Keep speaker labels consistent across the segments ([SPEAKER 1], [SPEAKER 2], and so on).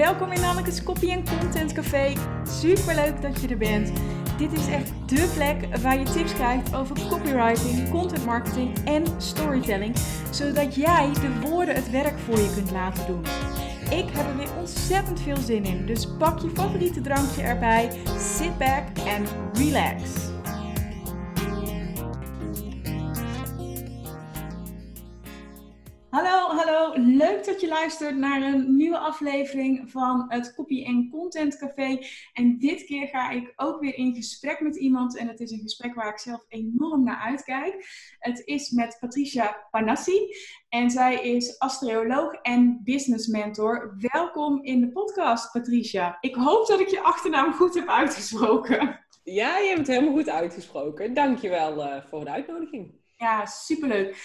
[SPEAKER 1] welkom in Anneke's Copy Content Café. Super leuk dat je er bent. Dit is echt dé plek waar je tips krijgt over copywriting, content marketing en storytelling, zodat jij de woorden het werk voor je kunt laten doen. Ik heb er weer ontzettend veel zin in, dus pak je favoriete drankje erbij, sit back en relax. Hallo. Leuk dat je luistert naar een nieuwe aflevering van het Copy Content Café. En dit keer ga ik ook weer in gesprek met iemand. En het is een gesprek waar ik zelf enorm naar uitkijk. Het is met Patricia Panassi. En zij is astroloog en business mentor. Welkom in de podcast, Patricia. Ik hoop dat ik je achternaam goed heb uitgesproken.
[SPEAKER 2] Ja, je hebt het helemaal goed uitgesproken. Dankjewel uh, voor de uitnodiging.
[SPEAKER 1] Ja, superleuk.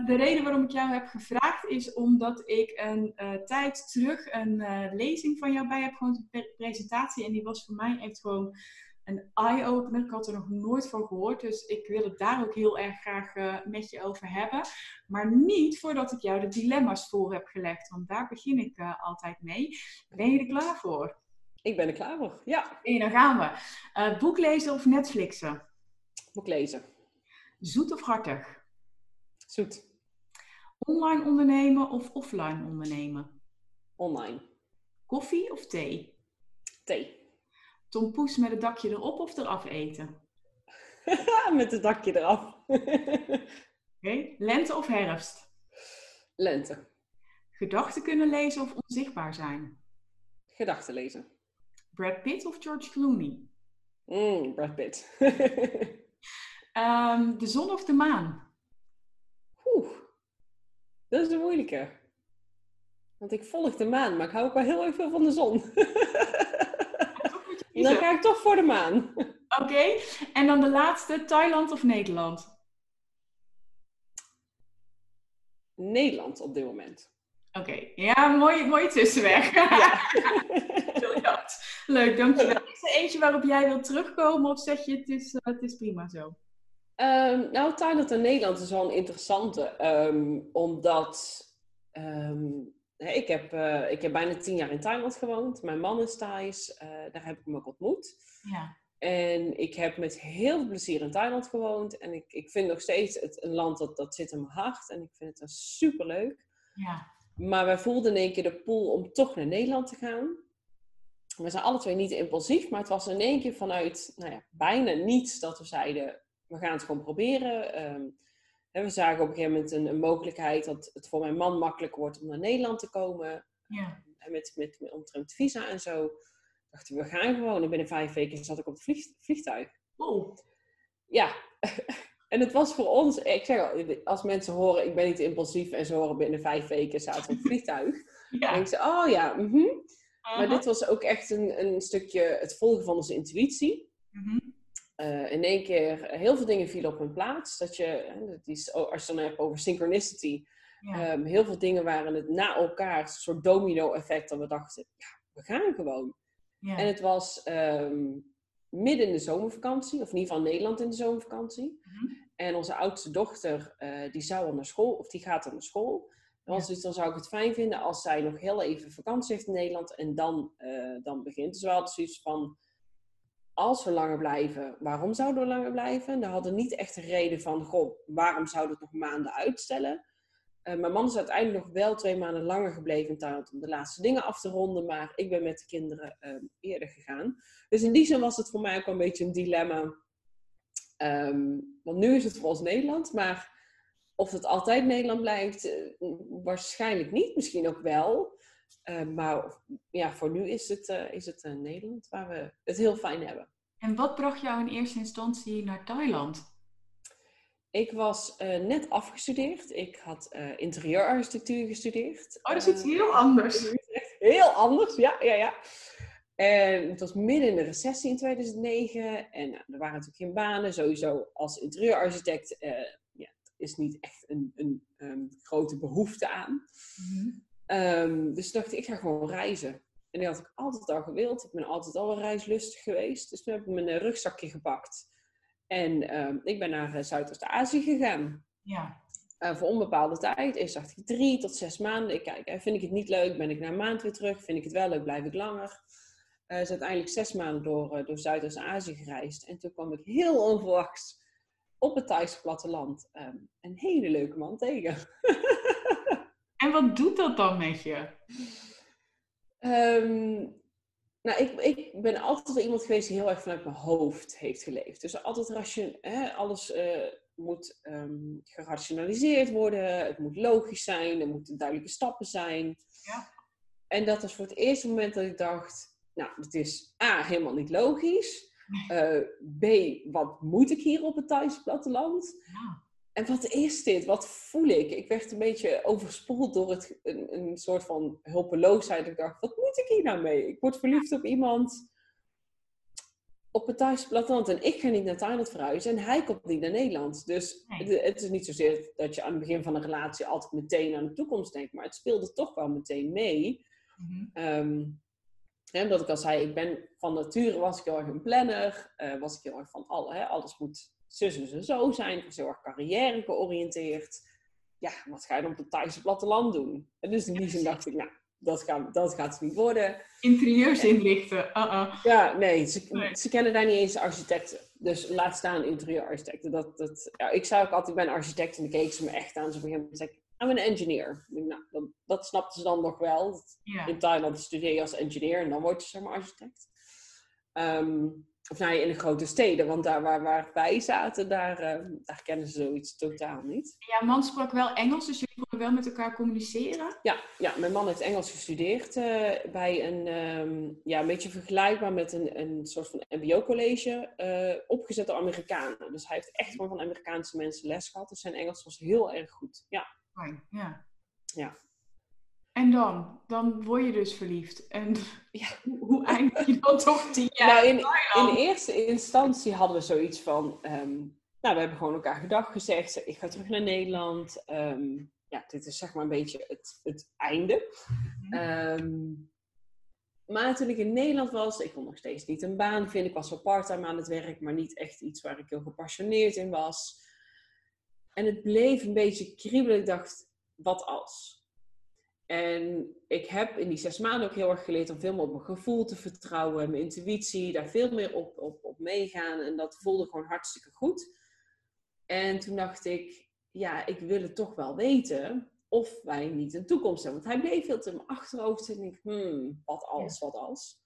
[SPEAKER 1] Uh, de reden waarom ik jou heb gevraagd is omdat ik een uh, tijd terug een uh, lezing van jou bij heb, gewoon een presentatie. En die was voor mij echt gewoon een eye-opener. Ik had er nog nooit van gehoord, dus ik wil het daar ook heel erg graag uh, met je over hebben. Maar niet voordat ik jou de dilemma's voor heb gelegd, want daar begin ik altijd mee. Ben je er klaar voor?
[SPEAKER 2] Ik ben er klaar voor, ja.
[SPEAKER 1] En dan gaan we. boek lezen of Netflixen?
[SPEAKER 2] Boek lezen.
[SPEAKER 1] Zoet of hartig?
[SPEAKER 2] Zoet.
[SPEAKER 1] Online ondernemen of offline ondernemen?
[SPEAKER 2] Online.
[SPEAKER 1] Koffie of thee?
[SPEAKER 2] Thee.
[SPEAKER 1] Tom Poes met het dakje erop of eraf eten?
[SPEAKER 2] met het dakje eraf.
[SPEAKER 1] Oké. Okay. Lente of herfst?
[SPEAKER 2] Lente.
[SPEAKER 1] Gedachten kunnen lezen of onzichtbaar zijn?
[SPEAKER 2] Gedachten lezen.
[SPEAKER 1] Brad Pitt of George Clooney?
[SPEAKER 2] Mm, Brad Pitt.
[SPEAKER 1] um, de zon of de maan?
[SPEAKER 2] Dat is een moeilijke. Want ik volg de maan, maar ik hou ook wel heel erg veel van de zon. dan ga ik toch voor de maan.
[SPEAKER 1] Oké, okay. en dan de laatste, Thailand of Nederland?
[SPEAKER 2] Nederland op dit moment.
[SPEAKER 1] Oké, okay. ja, mooi, mooi tussenweg. Ja. Leuk, dankjewel. Is er eentje waarop jij wilt terugkomen of zeg je het is, uh, het is prima zo?
[SPEAKER 2] Um, nou, Thailand en Nederland is wel een interessante. Um, omdat um, ik, heb, uh, ik heb bijna tien jaar in Thailand gewoond. Mijn man is Thais. Uh, daar heb ik hem ook ontmoet.
[SPEAKER 1] Ja.
[SPEAKER 2] En ik heb met heel veel plezier in Thailand gewoond. En ik, ik vind nog steeds het een land dat, dat zit in mijn hart. En ik vind het super leuk.
[SPEAKER 1] Ja.
[SPEAKER 2] Maar wij voelden in één keer de pool om toch naar Nederland te gaan. We zijn alle twee niet impulsief, maar het was in één keer vanuit nou ja, bijna niets dat we zeiden: we gaan het gewoon proberen. Um, we zagen op een gegeven moment een, een, mogelijkheid dat het voor mijn man makkelijk wordt om naar Nederland te komen.
[SPEAKER 1] Ja.
[SPEAKER 2] En met, met, met omtrent visa en zo. Dachten we, we gaan gewoon. En binnen vijf weken zat ik op het vlieg, vliegtuig.
[SPEAKER 1] Oh.
[SPEAKER 2] Ja. en het was voor ons, ik zeg al, als mensen horen, ik ben niet impulsief en ze horen binnen vijf weken zaten op het vliegtuig.
[SPEAKER 1] ja.
[SPEAKER 2] Dan denk ze, oh ja, uh -huh. Maar dit was ook echt een, een stukje het volgen van onze intuïtie.
[SPEAKER 1] -hmm.
[SPEAKER 2] Uh, in één keer heel veel dingen vielen op hun plaats. Dat je, dat is, als je dan hebt over synchronicity,
[SPEAKER 1] ja.
[SPEAKER 2] um, heel veel dingen waren het na elkaar, een soort domino-effect, dat we dachten, ja, we gaan gewoon.
[SPEAKER 1] Ja.
[SPEAKER 2] En het was um, midden in de zomervakantie, of in ieder geval Nederland in de zomervakantie.
[SPEAKER 1] Mm -hmm.
[SPEAKER 2] En onze oudste dochter, uh, die zou al naar school, of die gaat al naar school. Dan, was dus, dan zou ik het fijn vinden als zij nog heel even vakantie heeft in Nederland en dan, uh, dan begint. Dus we hadden zoiets van, als we langer blijven, waarom zouden we langer blijven? We hadden niet echt een reden van, goh, waarom zouden we het nog maanden uitstellen? Uh, mijn man is uiteindelijk nog wel twee maanden langer gebleven in Thailand om de laatste dingen af te ronden, maar ik ben met de kinderen uh, eerder gegaan. Dus in die zin was het voor mij ook wel een beetje een dilemma. Um, want nu is het voor ons Nederland, maar of het altijd Nederland blijft, uh, waarschijnlijk niet. Misschien ook wel. Uh, maar ja, voor nu is het, uh, is het uh, Nederland waar we het heel fijn hebben.
[SPEAKER 1] En wat bracht jou in eerste instantie naar Thailand?
[SPEAKER 2] Ik was net afgestudeerd. Ik had interieurarchitectuur gestudeerd.
[SPEAKER 1] Oh, dat is iets heel anders.
[SPEAKER 2] Heel anders, ja, ja, ja. En het was midden in de recessie in 2009. En er waren natuurlijk geen banen. Sowieso als interieurarchitect ja, is niet echt een, een um, grote behoefte aan.
[SPEAKER 1] Mm-hmm.
[SPEAKER 2] Um, dus dacht ik, ik ga gewoon reizen. En die had ik altijd al gewild. Ik ben altijd al wel reislustig geweest. Dus toen heb ik mijn rugzakje gepakt. En um, ik ben naar uh, Zuidoost-Azië gegaan.
[SPEAKER 1] Ja.
[SPEAKER 2] Uh, voor onbepaalde tijd. Eerst dacht ik drie tot zes maanden. Ik kijk, vind ik het niet leuk, ben ik na een maand weer terug. Vind ik het wel leuk, blijf ik langer. Uh, is uiteindelijk zes maanden door, uh, door Zuidoost-Azië gereisd. En toen kwam ik heel onverwachts op het Thaise platteland um, een hele leuke man tegen.
[SPEAKER 1] en wat doet dat dan met je?
[SPEAKER 2] Um, nou, ik, ik ben altijd wel iemand geweest die heel erg vanuit mijn hoofd heeft geleefd. Dus altijd ration, hè, alles uh, moet um, gerationaliseerd worden, het moet logisch zijn, er moeten duidelijke stappen zijn. Ja. En dat was voor het eerste moment dat ik dacht, nou, het is A, helemaal niet logisch. Uh, B, wat moet ik hier op het Thaise platteland? Ja. En wat is dit? Wat voel ik? Ik werd een beetje overspoeld door het, een, een soort van hulpeloosheid. Ik dacht, wat moet ik hier nou mee? Ik word verliefd op iemand op het Thaise platteland. En ik ga niet naar Thailand verhuizen en hij komt niet naar Nederland. Dus het, het, is niet zozeer dat je aan het begin van een relatie altijd meteen aan de toekomst denkt. Maar het speelde toch wel meteen mee. Mm -hmm. um, omdat ik al zei, ik ben van nature was ik heel erg een planner. Uh, was ik heel erg van al, hè, alles moet zus en zo zijn. Ik was heel erg carrière georiënteerd. Ja, wat ga je dan op het Thaise platteland doen? En dus in die zin dacht ik, nou, dat gaat, dat gaat het niet worden.
[SPEAKER 1] Interieurs inlichten. Uh -uh.
[SPEAKER 2] Ja, nee ze, ze, kennen daar niet eens architecten. Dus laat staan interieurarchitecten. Dat, dat, ja, ik zou ook altijd bij een architect en dan keek ze me echt aan. Ze beginnen te zeggen, I'm an engineer. Nou, dat, dat snapten ze dan nog wel. In Thailand studeer je als engineer en dan word je zeg maar architect. Um, of nou, in de grote steden, want daar waar, waar wij zaten, daar, uh, daar kennen ze zoiets totaal niet.
[SPEAKER 1] Ja, man sprak wel Engels, dus jullie konden wel met elkaar communiceren?
[SPEAKER 2] Ja, ja mijn man heeft Engels gestudeerd uh, bij een, um, ja, een beetje vergelijkbaar met een, een soort van mbo-college, uh, opgezet door Amerikanen. Dus hij heeft echt gewoon van Amerikaanse mensen les gehad, dus zijn Engels was heel erg goed. Ja.
[SPEAKER 1] Fijn, ja.
[SPEAKER 2] Ja.
[SPEAKER 1] En dan? Dan word je dus verliefd. En ja, hoe eindig je dan toch tien jaar
[SPEAKER 2] nou, in, in eerste instantie hadden we zoiets van... Um, nou, we hebben gewoon elkaar gedag gezegd. Ik ga terug naar Nederland. Um, ja, dit is zeg maar een beetje het, het einde. Um, maar toen ik in Nederland was, ik kon nog steeds niet een baan vinden. Ik was wel parttime aan het werk, maar niet echt iets waar ik heel gepassioneerd in was. En het bleef een beetje kriebelen. Ik dacht, wat als? En ik heb in die zes maanden ook heel erg geleerd om veel meer op mijn gevoel te vertrouwen, mijn intuïtie, daar veel meer op, op, op meegaan. En dat voelde gewoon hartstikke goed. En toen dacht ik, ja, ik wil het toch wel weten of wij niet een toekomst hebben. Want hij bleef veel te in mijn achterhoofd en ik, hmm, wat als, wat als.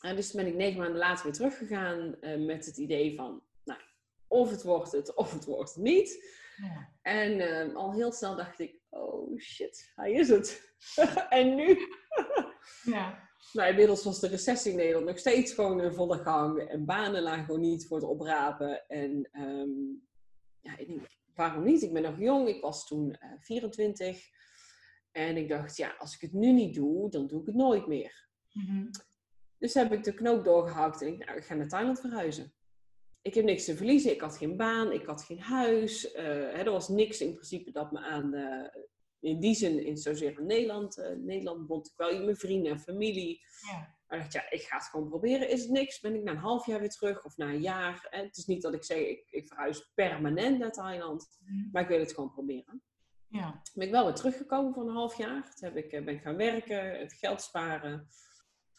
[SPEAKER 2] En dus ben ik negen maanden later weer teruggegaan uh, met het idee van, nou, of het wordt het, of het wordt het niet. Ja. En uh, al heel snel dacht ik, oh shit, hij is het. en nu? ja. Nou, inmiddels was de recessie in Nederland nog steeds gewoon in volle gang. En banen lagen gewoon niet voor het oprapen. En um, ja, ik denk, waarom niet? Ik ben nog jong. Ik was toen uh, eh, 24. En ik dacht, ja, als ik het nu niet doe, dan doe ik het nooit meer. Mm -hmm. Dus heb ik de knoop doorgehakt en ik, nou, ik ga naar Thailand verhuizen ik heb niks te verliezen. Ik had geen baan, ik had geen huis. Uh, hè, er was niks in principe dat me aan, uh, in die zin, in zozeer aan Nederland. Uh, Nederland bond ik wel mijn vrienden en familie. Ja. Maar ik dacht, ja, ik ga het gewoon proberen. Is het niks? Ben ik na een half jaar weer terug of na een jaar? Het is niet dat ik zeg, ik, ik verhuis permanent naar Thailand. Mm. Maar ik wil het gewoon proberen. Ja. Ben ik wel weer teruggekomen voor een half jaar. Toen heb ik, ben ik gaan werken, het geld sparen.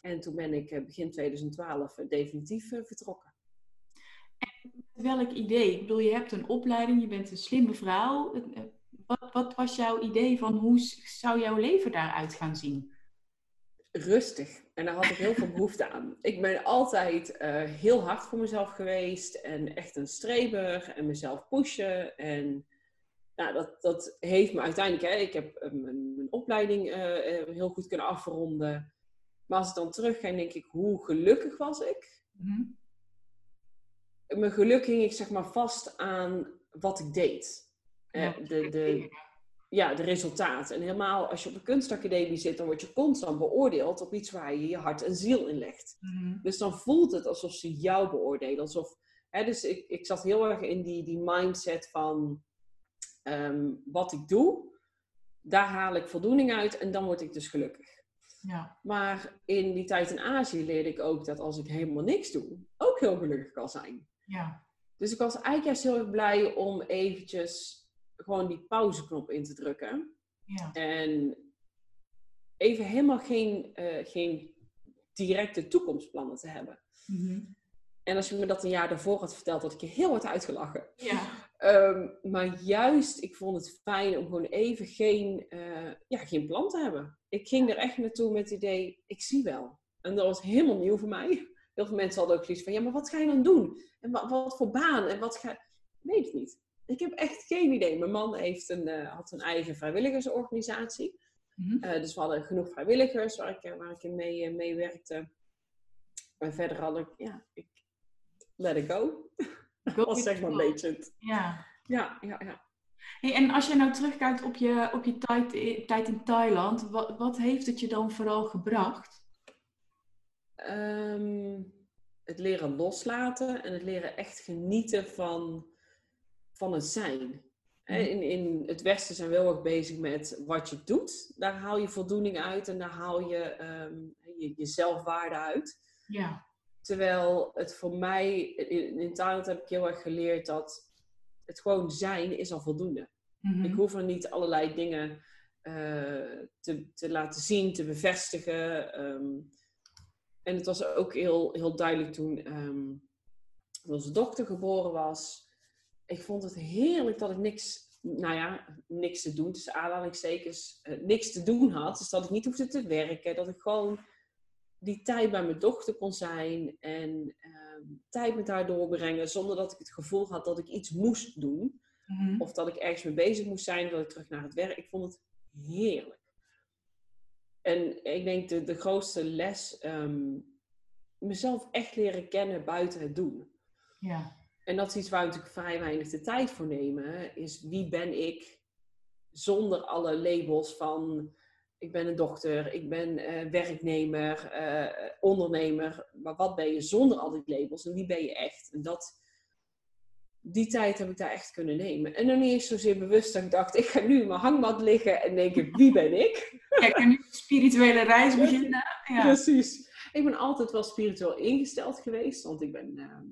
[SPEAKER 2] En toen ben ik begin 2012 definitief vertrokken
[SPEAKER 1] welk idee? Ik bedoel, je hebt een opleiding, je bent een slimme vrouw. Eh, wat, wat was jouw idee van hoe zou jouw leven daaruit gaan zien?
[SPEAKER 2] Rustig. En daar had ik heel veel behoefte aan. Ik ben altijd uh, heel hard voor mezelf geweest en echt een streber en mezelf pushen. En nou, dat, dat heeft me uiteindelijk, hè, ik heb uh, mijn, mijn, opleiding uh, heel goed kunnen afronden. Maar als ik dan terug ga, denk ik, hoe gelukkig was ik? Mm mijn geluk hing ik zeg maar vast aan wat ik deed. Ja, de, de, ja, de resultaten. En helemaal als je op een kunstacademie zit, dan word je constant beoordeeld op iets waar je je hart en ziel in legt. Mhm. Dus dan voelt het alsof ze jou beoordelen. Alsof, hè, dus ik, ik zat heel erg in die, die mindset van ehm, wat ik doe, daar haal ik voldoening uit en dan word ik dus gelukkig. Ja. Maar in die tijd in Azië leerde ik ook dat als ik helemaal niks doe, ook heel gelukkig kan zijn. Ja. Dus ik was eigenlijk juist heel erg blij om eventjes gewoon die pauzeknop in te drukken.
[SPEAKER 1] Ja.
[SPEAKER 2] En even helemaal geen, eh, geen directe toekomstplannen te hebben.
[SPEAKER 1] Mhm.
[SPEAKER 2] En als je me dat een jaar daarvoor had verteld, had ik je heel hard uitgelachen.
[SPEAKER 1] Ja.
[SPEAKER 2] Ehm, maar juist, ik vond het fijn om gewoon even geen, eh, ja, geen plan te hebben. Ik ging er echt naartoe met het idee, ik zie wel. En dat was helemaal nieuw voor mij. Heel veel mensen hadden ook zoiets van, ja, maar wat ga je dan doen? En wat, wat voor baan? En wat ga... Ik weet het niet. Ik heb echt geen idee. Mijn man heeft een, eh, had een eigen vrijwilligersorganisatie.
[SPEAKER 1] Mhm.
[SPEAKER 2] Eh, dus we hadden genoeg vrijwilligers waar ik, eh, waar ik in mee, mee werkte. En verder had ik, ja, ik let it go.
[SPEAKER 1] Go
[SPEAKER 2] Dat was zeg maar een
[SPEAKER 1] flow.
[SPEAKER 2] beetje het.
[SPEAKER 1] Ja.
[SPEAKER 2] Ja, ja, ja.
[SPEAKER 1] Hey, en als je nou terugkijkt op je, op je tijd, tijd in Thailand, wat, wat heeft het je dan vooral gebracht?
[SPEAKER 2] Ehm, het leren loslaten en het leren echt genieten van, van het zijn.
[SPEAKER 1] Mhm.
[SPEAKER 2] In, in het Westen zijn we heel erg bezig met wat je doet. Daar haal je voldoening uit en daar haal je ehm, je, je zelfwaarde uit.
[SPEAKER 1] Ja.
[SPEAKER 2] Terwijl het voor mij, in, in Thailand heb ik heel erg geleerd dat het gewoon zijn is al voldoende.
[SPEAKER 1] Mhm.
[SPEAKER 2] Ik hoef er niet allerlei dingen eh, te, te laten zien, te bevestigen. ehm. En het was ook heel, heel duidelijk toen ehm, onze dochter geboren was. Ik vond het heerlijk dat ik niks, nou ja, niks te doen, tussen aanhalingstekens, eh, niks te doen had. Dus dat ik niet hoefde te werken, dat ik gewoon die tijd bij mijn dochter kon zijn en ehm, tijd met haar doorbrengen zonder dat ik het gevoel had dat ik iets moest doen.
[SPEAKER 1] Mhm.
[SPEAKER 2] Of dat ik ergens mee bezig moest zijn, dat ik terug naar het werk. Ik vond het heerlijk. En ik denk de, de grootste les, ehm, mezelf echt leren kennen buiten het doen.
[SPEAKER 1] Ja.
[SPEAKER 2] En dat is iets waar we natuurlijk vrij weinig de tijd voor nemen. Is wie ben ik zonder alle labels van ik ben een dokter, ik ben eh, werknemer, eh, ondernemer. Maar wat ben je zonder al die labels en wie ben je echt? En dat, die tijd heb ik daar echt kunnen nemen. En dan niet eens zozeer bewust dat ik dacht, ik ga nu in mijn hangmat liggen en denken, wie ben ik?
[SPEAKER 1] Ja, ik kan nu een spirituele reis beginnen. Ja.
[SPEAKER 2] Precies. Ik ben altijd wel spiritueel ingesteld geweest, want ik ben ehm,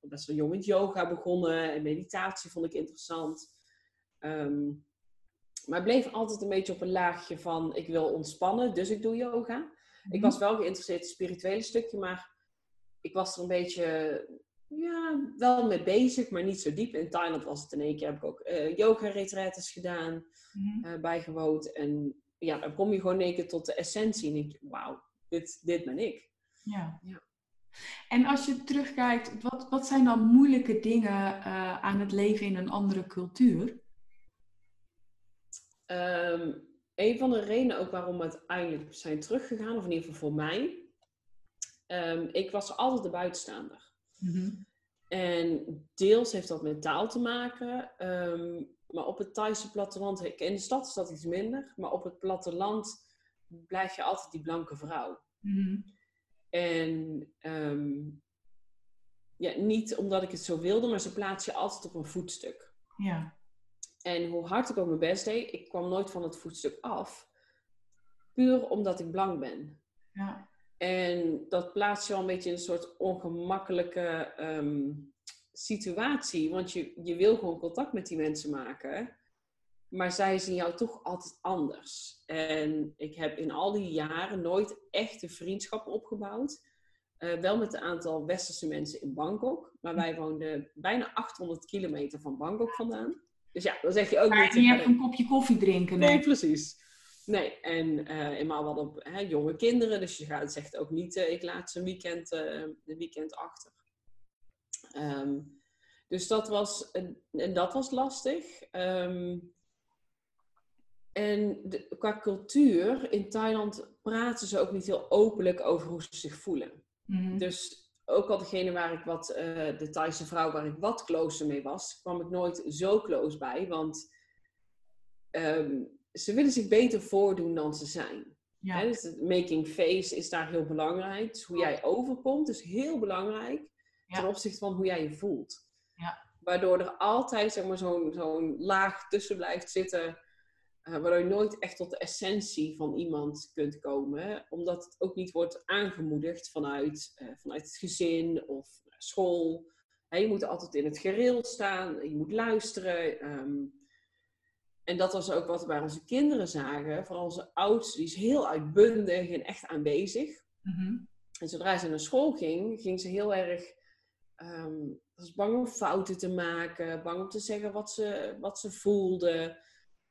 [SPEAKER 2] best wel jong met yoga begonnen en meditatie vond ik interessant. Ehm, maar ik bleef altijd een beetje op een laagje van ik wil ontspannen, dus ik doe yoga. Ik was wel geïnteresseerd in het spirituele stukje, maar ik was er een beetje, ja, wel mee bezig, maar niet zo diep. In Thailand was het in één keer, heb ik ook eh yoga-retretes gedaan,
[SPEAKER 1] Mhm.
[SPEAKER 2] eh, bijgewoond. En ja, dan kom je gewoon in één keer tot de essentie en denk je, wauw, dit, dit ben ik.
[SPEAKER 1] Ja.
[SPEAKER 2] Ja.
[SPEAKER 1] En als je terugkijkt, wat, wat zijn dan moeilijke dingen eh, aan het leven in een andere cultuur?
[SPEAKER 2] Ehm, een van de redenen ook waarom we uiteindelijk zijn teruggegaan, of in ieder geval voor mij, ehm, ik was altijd de buitenstaander.
[SPEAKER 1] Mhm.
[SPEAKER 2] En deels heeft dat met taal te maken, ehm, maar op het Thaise platteland, in de stad is dat iets minder, maar op het platteland blijf je altijd die blanke vrouw.
[SPEAKER 1] Mhm.
[SPEAKER 2] En ehm, ja, niet omdat ik het zo wilde, maar ze plaats je altijd op een voetstuk.
[SPEAKER 1] Ja.
[SPEAKER 2] En hoe hard ik ook mijn best deed, ik kwam nooit van het voetstuk af. Puur omdat ik blank ben.
[SPEAKER 1] Ja.
[SPEAKER 2] En dat plaatst je wel een beetje in een soort ongemakkelijke ehm, situatie. Want je, je wil gewoon contact met die mensen maken. Maar zij zien jou toch altijd anders. En ik heb in al die jaren nooit echte vriendschappen opgebouwd. Eh, wel met een aantal westerse mensen in Bangkok. Maar wij woonden bijna 800 kilometer van Bangkok vandaan. Dus ja, dan zeg je ook
[SPEAKER 1] Maar
[SPEAKER 2] niet... ja,
[SPEAKER 1] even een kopje koffie drinken.
[SPEAKER 2] Nee,
[SPEAKER 1] Nee.
[SPEAKER 2] precies. Nee, en eh eenmaal wat op hè, jonge kinderen, dus je gaat, zegt ook niet, eh, ik laat ze een weekend, eh, een weekend achter. Ehm, dus dat was, en, en dat was lastig. Ehm, en de- qua cultuur, in Thailand praten ze ook niet heel openlijk over hoe ze zich voelen.
[SPEAKER 1] Mhm.
[SPEAKER 2] Dus ook al degene waar ik wat, de Thaise vrouw waar ik wat closer mee was, kwam ik nooit zo close bij. Want ehm, ze willen zich beter voordoen dan ze zijn.
[SPEAKER 1] Ja.
[SPEAKER 2] Dus het making face is daar heel belangrijk. Dus hoe jij overkomt is heel belangrijk
[SPEAKER 1] Ja.
[SPEAKER 2] ten opzichte van hoe jij je voelt.
[SPEAKER 1] Ja.
[SPEAKER 2] Waardoor er altijd zeg maar, zo'n zo'n laag tussen blijft zitten. eh, waardoor je nooit echt tot de essentie van iemand kunt komen. Omdat het ook niet wordt aangemoedigd vanuit, eh, vanuit het gezin of school. Je moet altijd in het gereel staan. Je moet luisteren. ehm, en dat was ook wat we bij onze kinderen zagen. Vooral onze oudste, die is heel uitbundig en echt aanwezig.
[SPEAKER 1] Mhm.
[SPEAKER 2] En zodra ze naar school ging, ging ze heel erg ehm, was bang om fouten te maken, bang om te zeggen wat ze, wat ze voelde.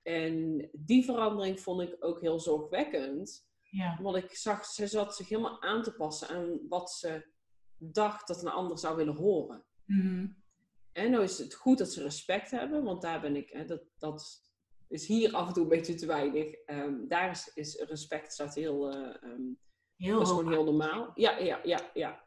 [SPEAKER 2] En die verandering vond ik ook heel zorgwekkend.
[SPEAKER 1] Ja.
[SPEAKER 2] Want ik zag, ze zat zich helemaal aan te passen aan wat ze dacht dat een ander zou willen horen.
[SPEAKER 1] Mhm.
[SPEAKER 2] En nou is het goed dat ze respect hebben, want daar ben ik, hè, dat, dat is hier af en toe een beetje te weinig. Ehm, daar is, is respect staat heel, ehm,
[SPEAKER 1] Heel
[SPEAKER 2] dat is gewoon heel normaal. Ja, ja, ja, ja.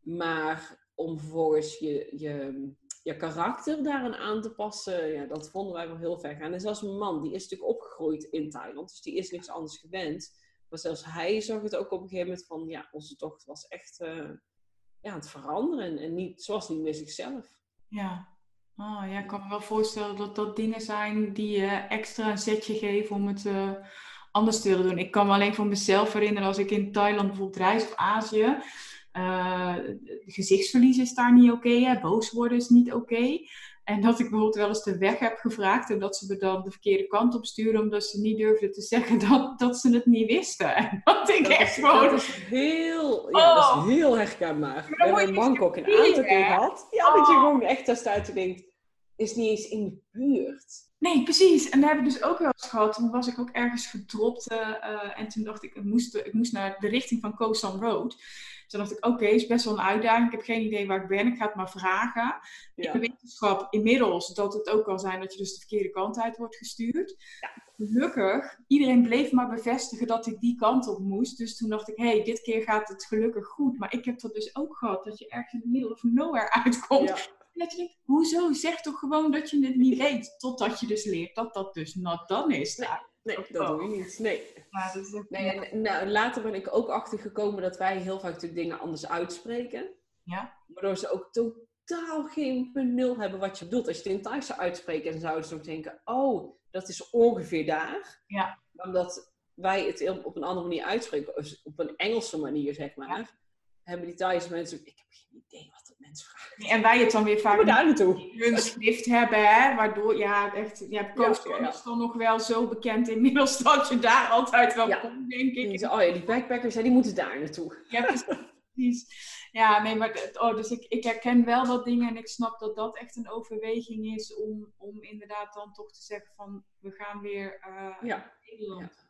[SPEAKER 2] Maar om vervolgens je, je, je karakter daaraan aan te passen, ja, dat vonden wij wel heel ver gaan. En zelfs mijn man, die is natuurlijk opgegroeid in Thailand, dus die is niks anders gewend. Maar zelfs hij zag het ook op een gegeven moment van, ja, onze dochter was echt eh, ja, aan het veranderen en, en niet, ze was niet meer zichzelf.
[SPEAKER 1] Ja. Oh, ja, ik kan me wel voorstellen dat dat dingen zijn die je extra een zetje geven om het eh, anders te willen doen. Ik kan me alleen van mezelf herinneren als ik in Thailand bijvoorbeeld reis of Azië. eh, gezichtsverlies is daar niet oké, boos worden is niet oké. En dat ik bijvoorbeeld wel eens de weg heb gevraagd en dat ze me dan de verkeerde kant op sturen omdat ze niet durfden te zeggen dat, dat ze het niet wisten. En dat ik
[SPEAKER 2] Dat
[SPEAKER 1] echt gewoon...
[SPEAKER 2] dat is heel, ja, dat
[SPEAKER 1] Oh.
[SPEAKER 2] is heel herkenbaar. We
[SPEAKER 1] dan
[SPEAKER 2] hebben
[SPEAKER 1] moet
[SPEAKER 2] in
[SPEAKER 1] je
[SPEAKER 2] Bangkok een aantal
[SPEAKER 1] hè?
[SPEAKER 2] gehad. Ja, dat je
[SPEAKER 1] Oh.
[SPEAKER 2] gewoon echt staat en denkt, is niet eens in de buurt.
[SPEAKER 1] Nee, precies. En daar heb ik dus ook wel eens gehad. Toen was ik ook ergens gedropt. eh, eh, en toen dacht ik, ik moest, ik moest naar de richting van Koh San Road. Toen dacht ik, oké, is best wel een uitdaging. Ik heb geen idee waar ik ben. Ik ga het maar vragen.
[SPEAKER 2] Ja.
[SPEAKER 1] de wetenschap inmiddels dat het ook kan zijn dat je dus de verkeerde kant uit wordt gestuurd. Gelukkig, iedereen bleef maar bevestigen dat ik die kant op moest. Dus toen dacht ik, hé, hey, dit keer gaat het gelukkig goed. Maar ik heb dat dus ook gehad, dat je ergens in the middle of nowhere uitkomt.
[SPEAKER 2] Ja.
[SPEAKER 1] En dat je denkt, hoezo? Zeg toch gewoon dat je het niet weet. Totdat je dus leert dat dat dus not done is.
[SPEAKER 2] Nee. Nee, dat doe je niet. Nee.
[SPEAKER 1] maar dat is ook-
[SPEAKER 2] Nee, en, nou, later ben ik ook achtergekomen dat wij heel vaak natuurlijk dingen anders uitspreken.
[SPEAKER 1] Ja.
[SPEAKER 2] Waardoor ze ook totaal geen benul hebben wat je bedoelt. Als je het in Thais zou uitspreken, dan zouden ze ook denken, oh, dat is ongeveer daar.
[SPEAKER 1] Ja.
[SPEAKER 2] Omdat wij het op een andere manier uitspreken, op een Engelse manier zeg maar, hebben die Thaise mensen ik heb geen idee wat mensen.
[SPEAKER 1] En wij het dan weer vaak
[SPEAKER 2] daar naartoe.
[SPEAKER 1] in hun schrift hebben, hè? waardoor, ja, echt, ja, Koos
[SPEAKER 2] Ja,
[SPEAKER 1] is dan nog wel zo bekend inmiddels dat je daar altijd wel
[SPEAKER 2] Ja.
[SPEAKER 1] komt, denk ik.
[SPEAKER 2] oh ja, die backpackers, hè, die moeten daar naartoe.
[SPEAKER 1] Ja, precies. Ja, nee, maar oh, dus ik, ik herken wel dat dingen en ik snap dat dat echt een overweging is om, om inderdaad dan toch te zeggen van we gaan weer eh,
[SPEAKER 2] Ja.
[SPEAKER 1] naar Nederland.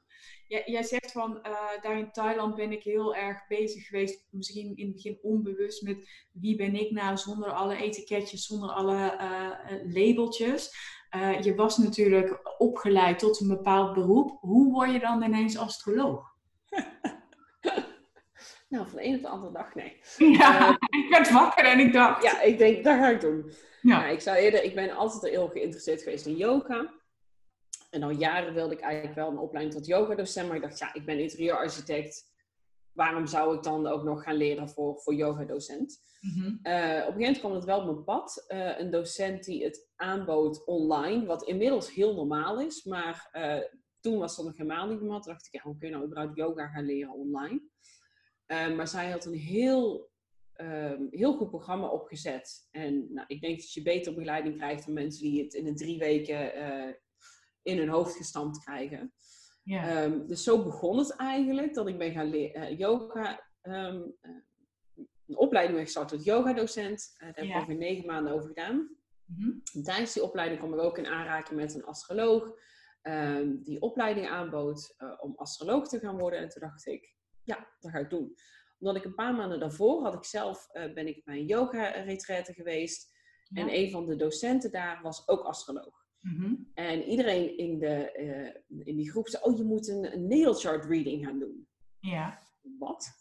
[SPEAKER 1] Jij, jij zegt van eh, daar in Thailand ben ik heel erg bezig geweest, misschien in het begin onbewust met wie ben ik nou zonder alle etiketjes, zonder alle eh, eh, labeltjes. Je was natuurlijk opgeleid tot een bepaald beroep. Hoe word je dan ineens astroloog?
[SPEAKER 2] Nou, van de een op de andere dag, nee.
[SPEAKER 1] Ja, ik werd wakker en ik dacht.
[SPEAKER 2] Ja, ik denk, dat ga ik doen.
[SPEAKER 1] Ja.
[SPEAKER 2] Nou, ik zou eerder, ik ben altijd heel geïnteresseerd geweest in yoga. En al jaren wilde ik eigenlijk wel een opleiding tot yogadocent. Maar ik dacht, ja, ik ben interieurarchitect. Waarom zou ik dan ook nog gaan leren voor, voor yogadocent?
[SPEAKER 1] Mhm.
[SPEAKER 2] Eh, op een gegeven moment kwam het wel op mijn pad. Eh, een docent die het aanbood online. Wat inmiddels heel normaal is. Maar eh, toen was dat nog helemaal niet normaal. Toen dacht ik, ja, hoe kun je nou überhaupt yoga gaan leren online? Maar zij had een heel, ehm, heel goed programma opgezet. En nou, ik denk dat je beter begeleiding krijgt dan mensen die het in een drie weken in hun hoofd gestampt krijgen.
[SPEAKER 1] Ja.
[SPEAKER 2] Ehm, dus zo begon het eigenlijk, dat ik ben gaan leren yoga, eh, een opleiding ben gestart tot yogadocent. Uh, daar heb ik
[SPEAKER 1] Ja.
[SPEAKER 2] ongeveer negen maanden over gedaan.
[SPEAKER 1] Mhm.
[SPEAKER 2] Tijdens die opleiding kwam ik ook in aanraking met een astroloog. ehm, die opleiding aanbood om astroloog te gaan worden. En toen dacht ik, ja, dat ga ik doen. Omdat ik een paar maanden daarvoor had ik zelf, ben ik bij een yoga retraite geweest.
[SPEAKER 1] Ja.
[SPEAKER 2] En een van de docenten daar was ook astroloog.
[SPEAKER 1] Mhm.
[SPEAKER 2] En iedereen in, de, eh, in die groep zei, oh, je moet een, een natal chart reading gaan doen.
[SPEAKER 1] Ja.
[SPEAKER 2] Wat?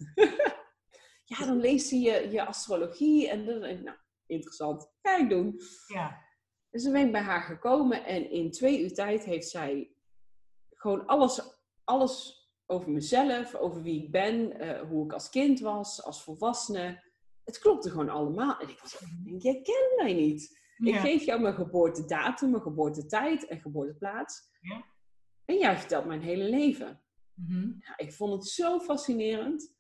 [SPEAKER 2] ja, dan lees je je, astrologie en dan denk ik, nou, interessant, ga ik doen.
[SPEAKER 1] Ja.
[SPEAKER 2] Dus dan ben ik bij haar gekomen en in twee uur tijd heeft zij gewoon alles, alles over mezelf, over wie ik ben, eh, hoe ik als kind was, als volwassene. Het klopte gewoon allemaal. En ik was denk, jij kent mij niet. Ik geef jou mijn geboortedatum, mijn geboortetijd en geboorteplaats.
[SPEAKER 1] Ja.
[SPEAKER 2] En jij vertelt mijn hele leven.
[SPEAKER 1] Mhm.
[SPEAKER 2] Ja, ik vond het zo fascinerend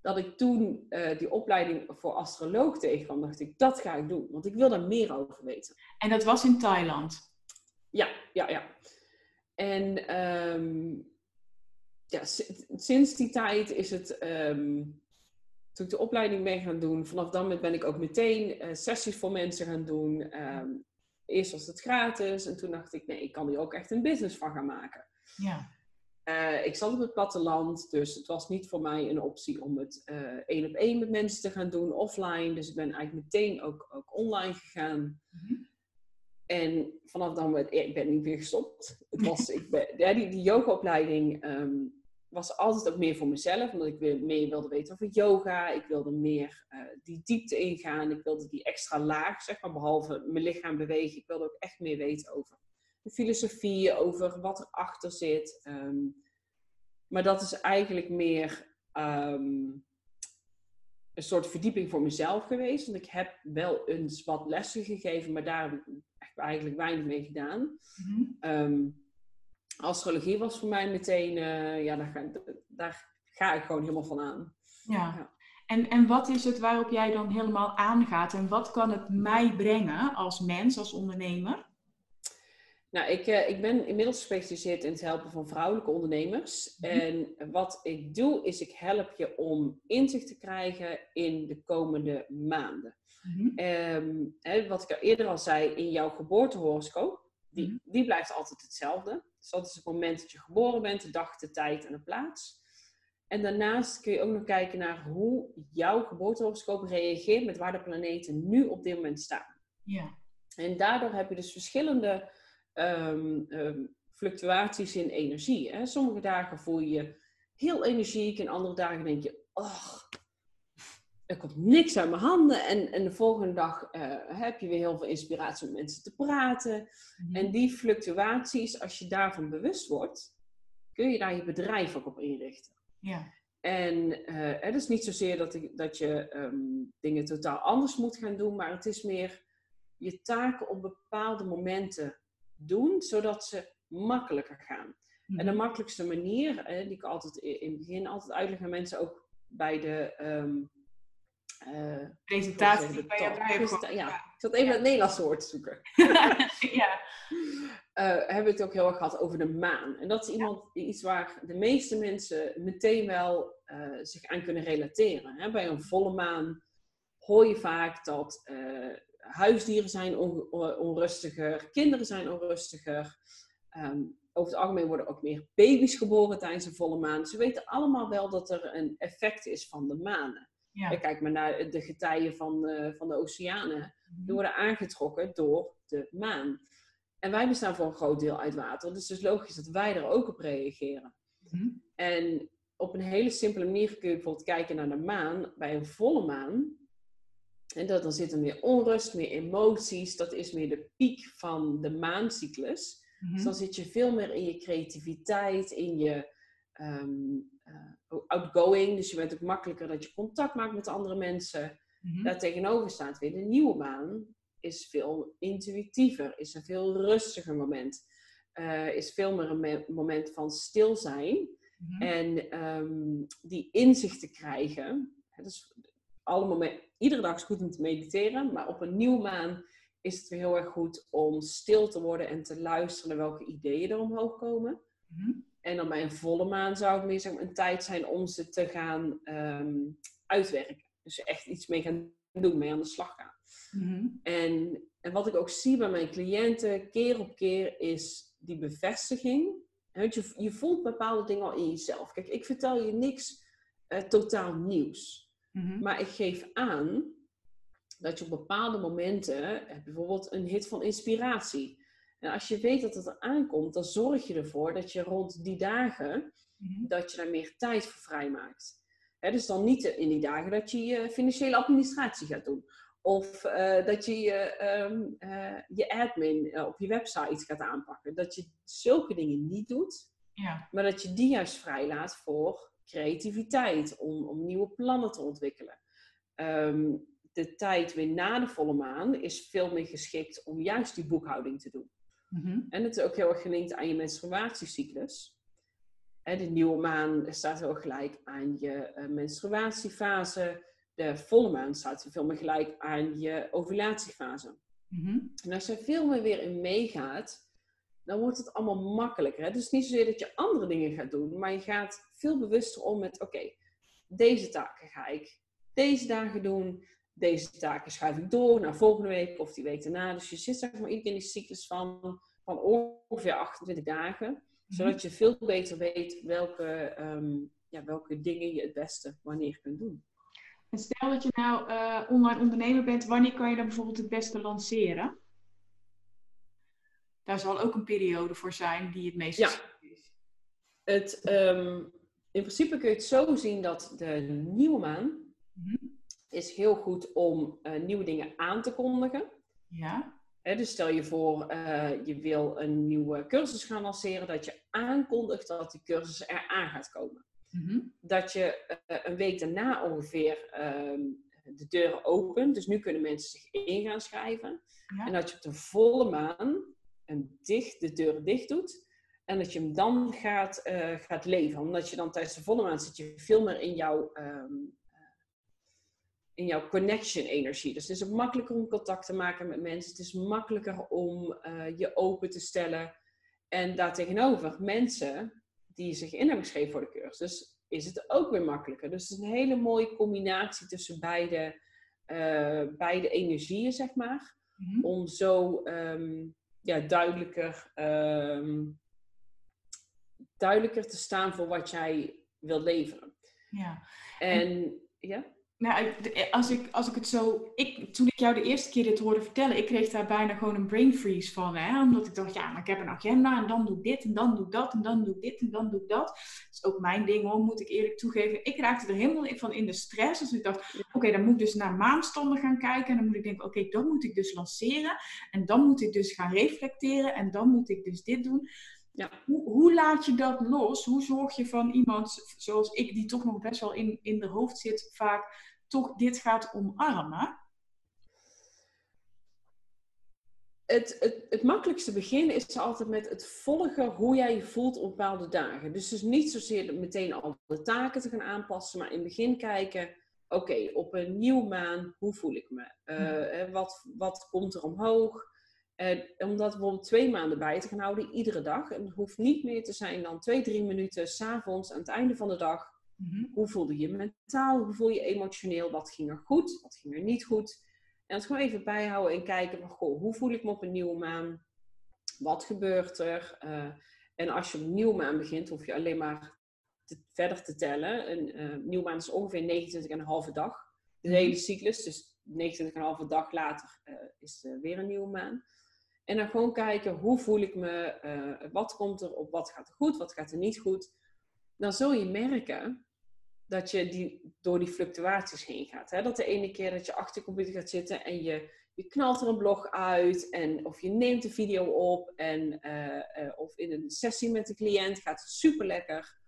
[SPEAKER 2] dat ik toen eh, die opleiding voor astroloog tegenkwam. dacht ik, dat ga ik doen. Want ik wil daar meer over weten.
[SPEAKER 1] En dat was in Thailand.
[SPEAKER 2] Ja, ja, ja. En ehm, ja, sinds die tijd is het, ehm, toen ik de opleiding ben gaan doen, vanaf dan ben ik ook meteen uh, sessies voor mensen gaan doen. Ehm, eerst was het gratis en toen dacht ik, nee, ik kan hier ook echt een business van gaan maken.
[SPEAKER 1] Ja.
[SPEAKER 2] Uh, ik zat op het platteland, dus het was niet voor mij een optie om het uh, één op één met mensen te gaan doen, offline. Dus ik ben eigenlijk meteen ook, ook online gegaan. Mm En vanaf dan ben ik ben niet meer gestopt. Het was, ik ben, ja, die, die yogaopleiding um, was altijd ook meer voor mezelf, omdat ik weer meer wilde weten over yoga. Ik wilde meer uh, die diepte ingaan. Ik wilde die extra laag, zeg maar, behalve mijn lichaam bewegen. Ik wilde ook echt meer weten over de filosofie, over wat erachter zit. Um, maar dat is eigenlijk meer um, een soort verdieping voor mezelf geweest. Want ik heb wel eens wat lessen gegeven, maar daar heb ik eigenlijk weinig mee gedaan. Mm -hmm. um, astrologie was voor mij meteen, uh, ja, daar ga, daar ga, ik gewoon helemaal van aan.
[SPEAKER 1] Ja. ja. En, en wat is het waarop jij dan helemaal aangaat? En wat kan het mij brengen als mens, als ondernemer?
[SPEAKER 2] Nou, ik, uh, ik ben inmiddels gespecialiseerd in het helpen van vrouwelijke ondernemers. Mm -hmm. En wat ik doe, is ik help je om inzicht te krijgen in de komende maanden. Mm -hmm. um, hè, wat ik eerder al zei, in jouw geboortehoroscoop, die, -hmm. die blijft altijd hetzelfde. Dus dat is het moment dat je geboren bent, de dag, de tijd en de plaats. En daarnaast kun je ook nog kijken naar hoe jouw geboortehoroscoop reageert met waar de planeten nu op dit moment staan.
[SPEAKER 1] Ja.
[SPEAKER 2] En daardoor heb je dus verschillende um, um, fluctuaties in energie. Hè? Sommige dagen voel je je heel energiek en andere dagen denk je, oh, er komt niks uit mijn handen. En, en de volgende dag uh, heb je weer heel veel inspiratie om mensen te praten. Mm -hmm. En die fluctuaties, als je daarvan bewust wordt, kun je daar je bedrijf ook op inrichten.
[SPEAKER 1] Ja.
[SPEAKER 2] En uh, het is niet zozeer dat, ik, dat je um, dingen totaal anders moet gaan doen, maar het is meer je taken op bepaalde momenten doen, zodat ze makkelijker gaan. Mm. En de makkelijkste manier, eh, die ik altijd in het begin altijd uitleg aan mensen, ook bij de um,
[SPEAKER 1] uh, presentatie die bij
[SPEAKER 2] jou ja. Ik zat even ja. het Nederlandse woord te zoeken.
[SPEAKER 1] ja.
[SPEAKER 2] Uh, hebben we het ook heel erg gehad over de maan. En dat is iemand, ja. iets waar de meeste mensen meteen wel uh, zich aan kunnen relateren. Hè? Bij een volle maan hoor je vaak dat huisdieren zijn on onrustiger, kinderen zijn onrustiger. Um, over het algemeen worden ook meer baby's geboren tijdens een volle maan. Ze weten allemaal wel dat er een effect is van de manen. Ja. Kijk maar naar de getijen van, uh, van de oceanen. Die worden aangetrokken door de maan. En wij bestaan voor een groot deel uit water. Dus het is logisch dat wij er ook op reageren. Mm-hmm. En op een hele simpele manier kun je bijvoorbeeld kijken naar de maan. Bij een volle maan. En dat, dan zit er meer onrust, meer emoties. Dat is meer de piek van de maancyclus. Mm-hmm. Dus dan zit je veel meer in je creativiteit, in je um, uh, outgoing. Dus je bent ook makkelijker dat je contact maakt met andere mensen. Mm-hmm. Daar tegenover staat weer de nieuwe maan. Is veel intuïtiever, is een veel rustiger moment. Uh, is veel meer een moment van stil zijn. Mm-hmm. En um, die inzicht te krijgen. Dus alle iedere dag is goed om te mediteren, maar op een nieuwe maan is het weer heel erg goed om stil te worden en te luisteren naar welke ideeën er omhoog komen. Mm-hmm. En dan bij een volle maan zou het meer zeg maar, een tijd zijn om ze te gaan um, uitwerken. Dus echt iets mee gaan doen, mee aan de slag gaan. Mm-hmm. En, en wat ik ook zie bij mijn cliënten keer op keer is die bevestiging. Je, je voelt bepaalde dingen al in jezelf. Kijk, ik vertel je niks uh, totaal nieuws. Mm-hmm. Maar ik geef aan dat je op bepaalde momenten, bijvoorbeeld een hit van inspiratie, en als je weet dat het er aankomt, dan zorg je ervoor dat je rond die dagen, mm-hmm. dat je daar meer tijd voor vrijmaakt. He, dus dan niet in die dagen dat je je financiële administratie gaat doen. Of uh, dat je je, um, uh, je admin uh, op je website gaat aanpakken. Dat je zulke dingen niet doet.
[SPEAKER 1] Ja.
[SPEAKER 2] Maar dat je die juist vrijlaat voor creativiteit. Om, om nieuwe plannen te ontwikkelen. Um, de tijd weer na de volle maan is veel meer geschikt om juist die boekhouding te doen. Mm-hmm. En het is ook heel erg gelinkt aan je menstruatiecyclus. De nieuwe maan staat heel gelijk aan je uh, menstruatiefase. De volle maan staat veel meer gelijk aan je ovulatiefase. Mm-hmm. En als je veel meer weer in meegaat, dan wordt het allemaal makkelijker. Het is niet zozeer dat je andere dingen gaat doen, maar je gaat veel bewuster om met, oké, deze taken ga ik deze dagen doen, deze taken schuif ik door naar volgende week of die week daarna. Dus je zit zeg maar in die cyclus van, van ongeveer 28 dagen, mhm. zodat je veel beter weet welke, ehm, ja, welke dingen je het beste wanneer kunt doen.
[SPEAKER 1] En stel dat je nou uh, online ondernemer bent, wanneer kan je dan bijvoorbeeld het beste lanceren? Daar zal ook een periode voor zijn die het meest
[SPEAKER 2] ja. is. Het, ehm, in principe kun je het zo zien dat de nieuwe maan mhm. Is heel goed om uh, nieuwe dingen aan te kondigen.
[SPEAKER 1] Ja.
[SPEAKER 2] dus stel je voor, uh, je wil een nieuwe cursus gaan lanceren, dat je aankondigt dat die cursus eraan gaat komen. Mhm. Dat je uh, een week daarna ongeveer ehm, de deuren opent. Dus nu kunnen mensen zich in gaan schrijven. En dat je op de volle maan een dicht, de deur dicht doet. En dat je hem dan gaat, gaat leven. Omdat je dan tijdens de volle maan zit je veel meer in jouw, um, in jouw connection energie. Dus het is makkelijker om contact te maken met mensen. Het is makkelijker om uh, je open te stellen. En daartegenover mensen die zich in hebben geschreven voor de cursus, is het ook weer makkelijker. Dus het is een hele mooie combinatie tussen beide, uh, beide energieën, zeg maar. Mm -hmm. Om zo um, ja, duidelijker, um, duidelijker te staan voor wat jij wil leveren.
[SPEAKER 1] Ja.
[SPEAKER 2] En, ja?
[SPEAKER 1] Nou, als ik, als ik het zo. Ik, toen ik jou de eerste keer dit hoorde vertellen, ik kreeg daar bijna gewoon een brain freeze van. Hè? Omdat ik dacht, ja, maar ik heb een agenda en dan doe ik dit en dan doe ik dat en dan doe ik dit en dan doe ik dat. Dat is ook mijn ding hoor, moet ik eerlijk toegeven. Ik raakte er helemaal van in de stress. Dus ik dacht, oké, dan moet ik dus naar maanstanden gaan kijken. En dan moet ik denken, oké, dan moet ik dus lanceren. En dan moet ik dus gaan reflecteren. En dan moet ik dus dit doen. Ja. Hoe, hoe, laat je dat los? Hoe zorg je van iemand zoals ik, die toch nog best wel in, in de hoofd zit, vaak toch dit gaat omarmen?
[SPEAKER 2] Het, het, het makkelijkste begin is altijd met het volgen hoe jij je voelt op bepaalde dagen. Dus, dus niet zozeer meteen al de taken te gaan aanpassen, maar in het begin kijken, oké, op een nieuwe maan, hoe voel ik me? Uh, wat, wat komt er omhoog? Uh, om dat bijvoorbeeld twee maanden bij te gaan houden, iedere dag. En het hoeft niet meer te zijn dan twee, drie minuten s'avonds aan het einde van de dag. Mhm. Hoe voelde je mentaal? Hoe voel je emotioneel? Wat ging er goed? Wat ging er niet goed? En het gewoon even bijhouden en kijken van, goh, hoe voel ik me op een nieuwe maan? Wat gebeurt er? Uh, en als je op een nieuwe maan begint, hoef je alleen maar te, verder te tellen. Een uh, nieuwe maan is ongeveer 29,5 dag. De hele cyclus, dus 29,5 dag later uh, is weer een nieuwe maan. En dan gewoon kijken, hoe voel ik me? wat komt er op? Wat gaat er goed? Wat gaat er niet goed? Dan zul je merken dat je die, door die fluctuaties heen gaat. Hè? Dat de ene keer dat je achter je computer gaat zitten en je, je knalt er een blog uit. En, of je neemt een video op. En, uh, uh, of in een sessie met een cliënt gaat het super lekker.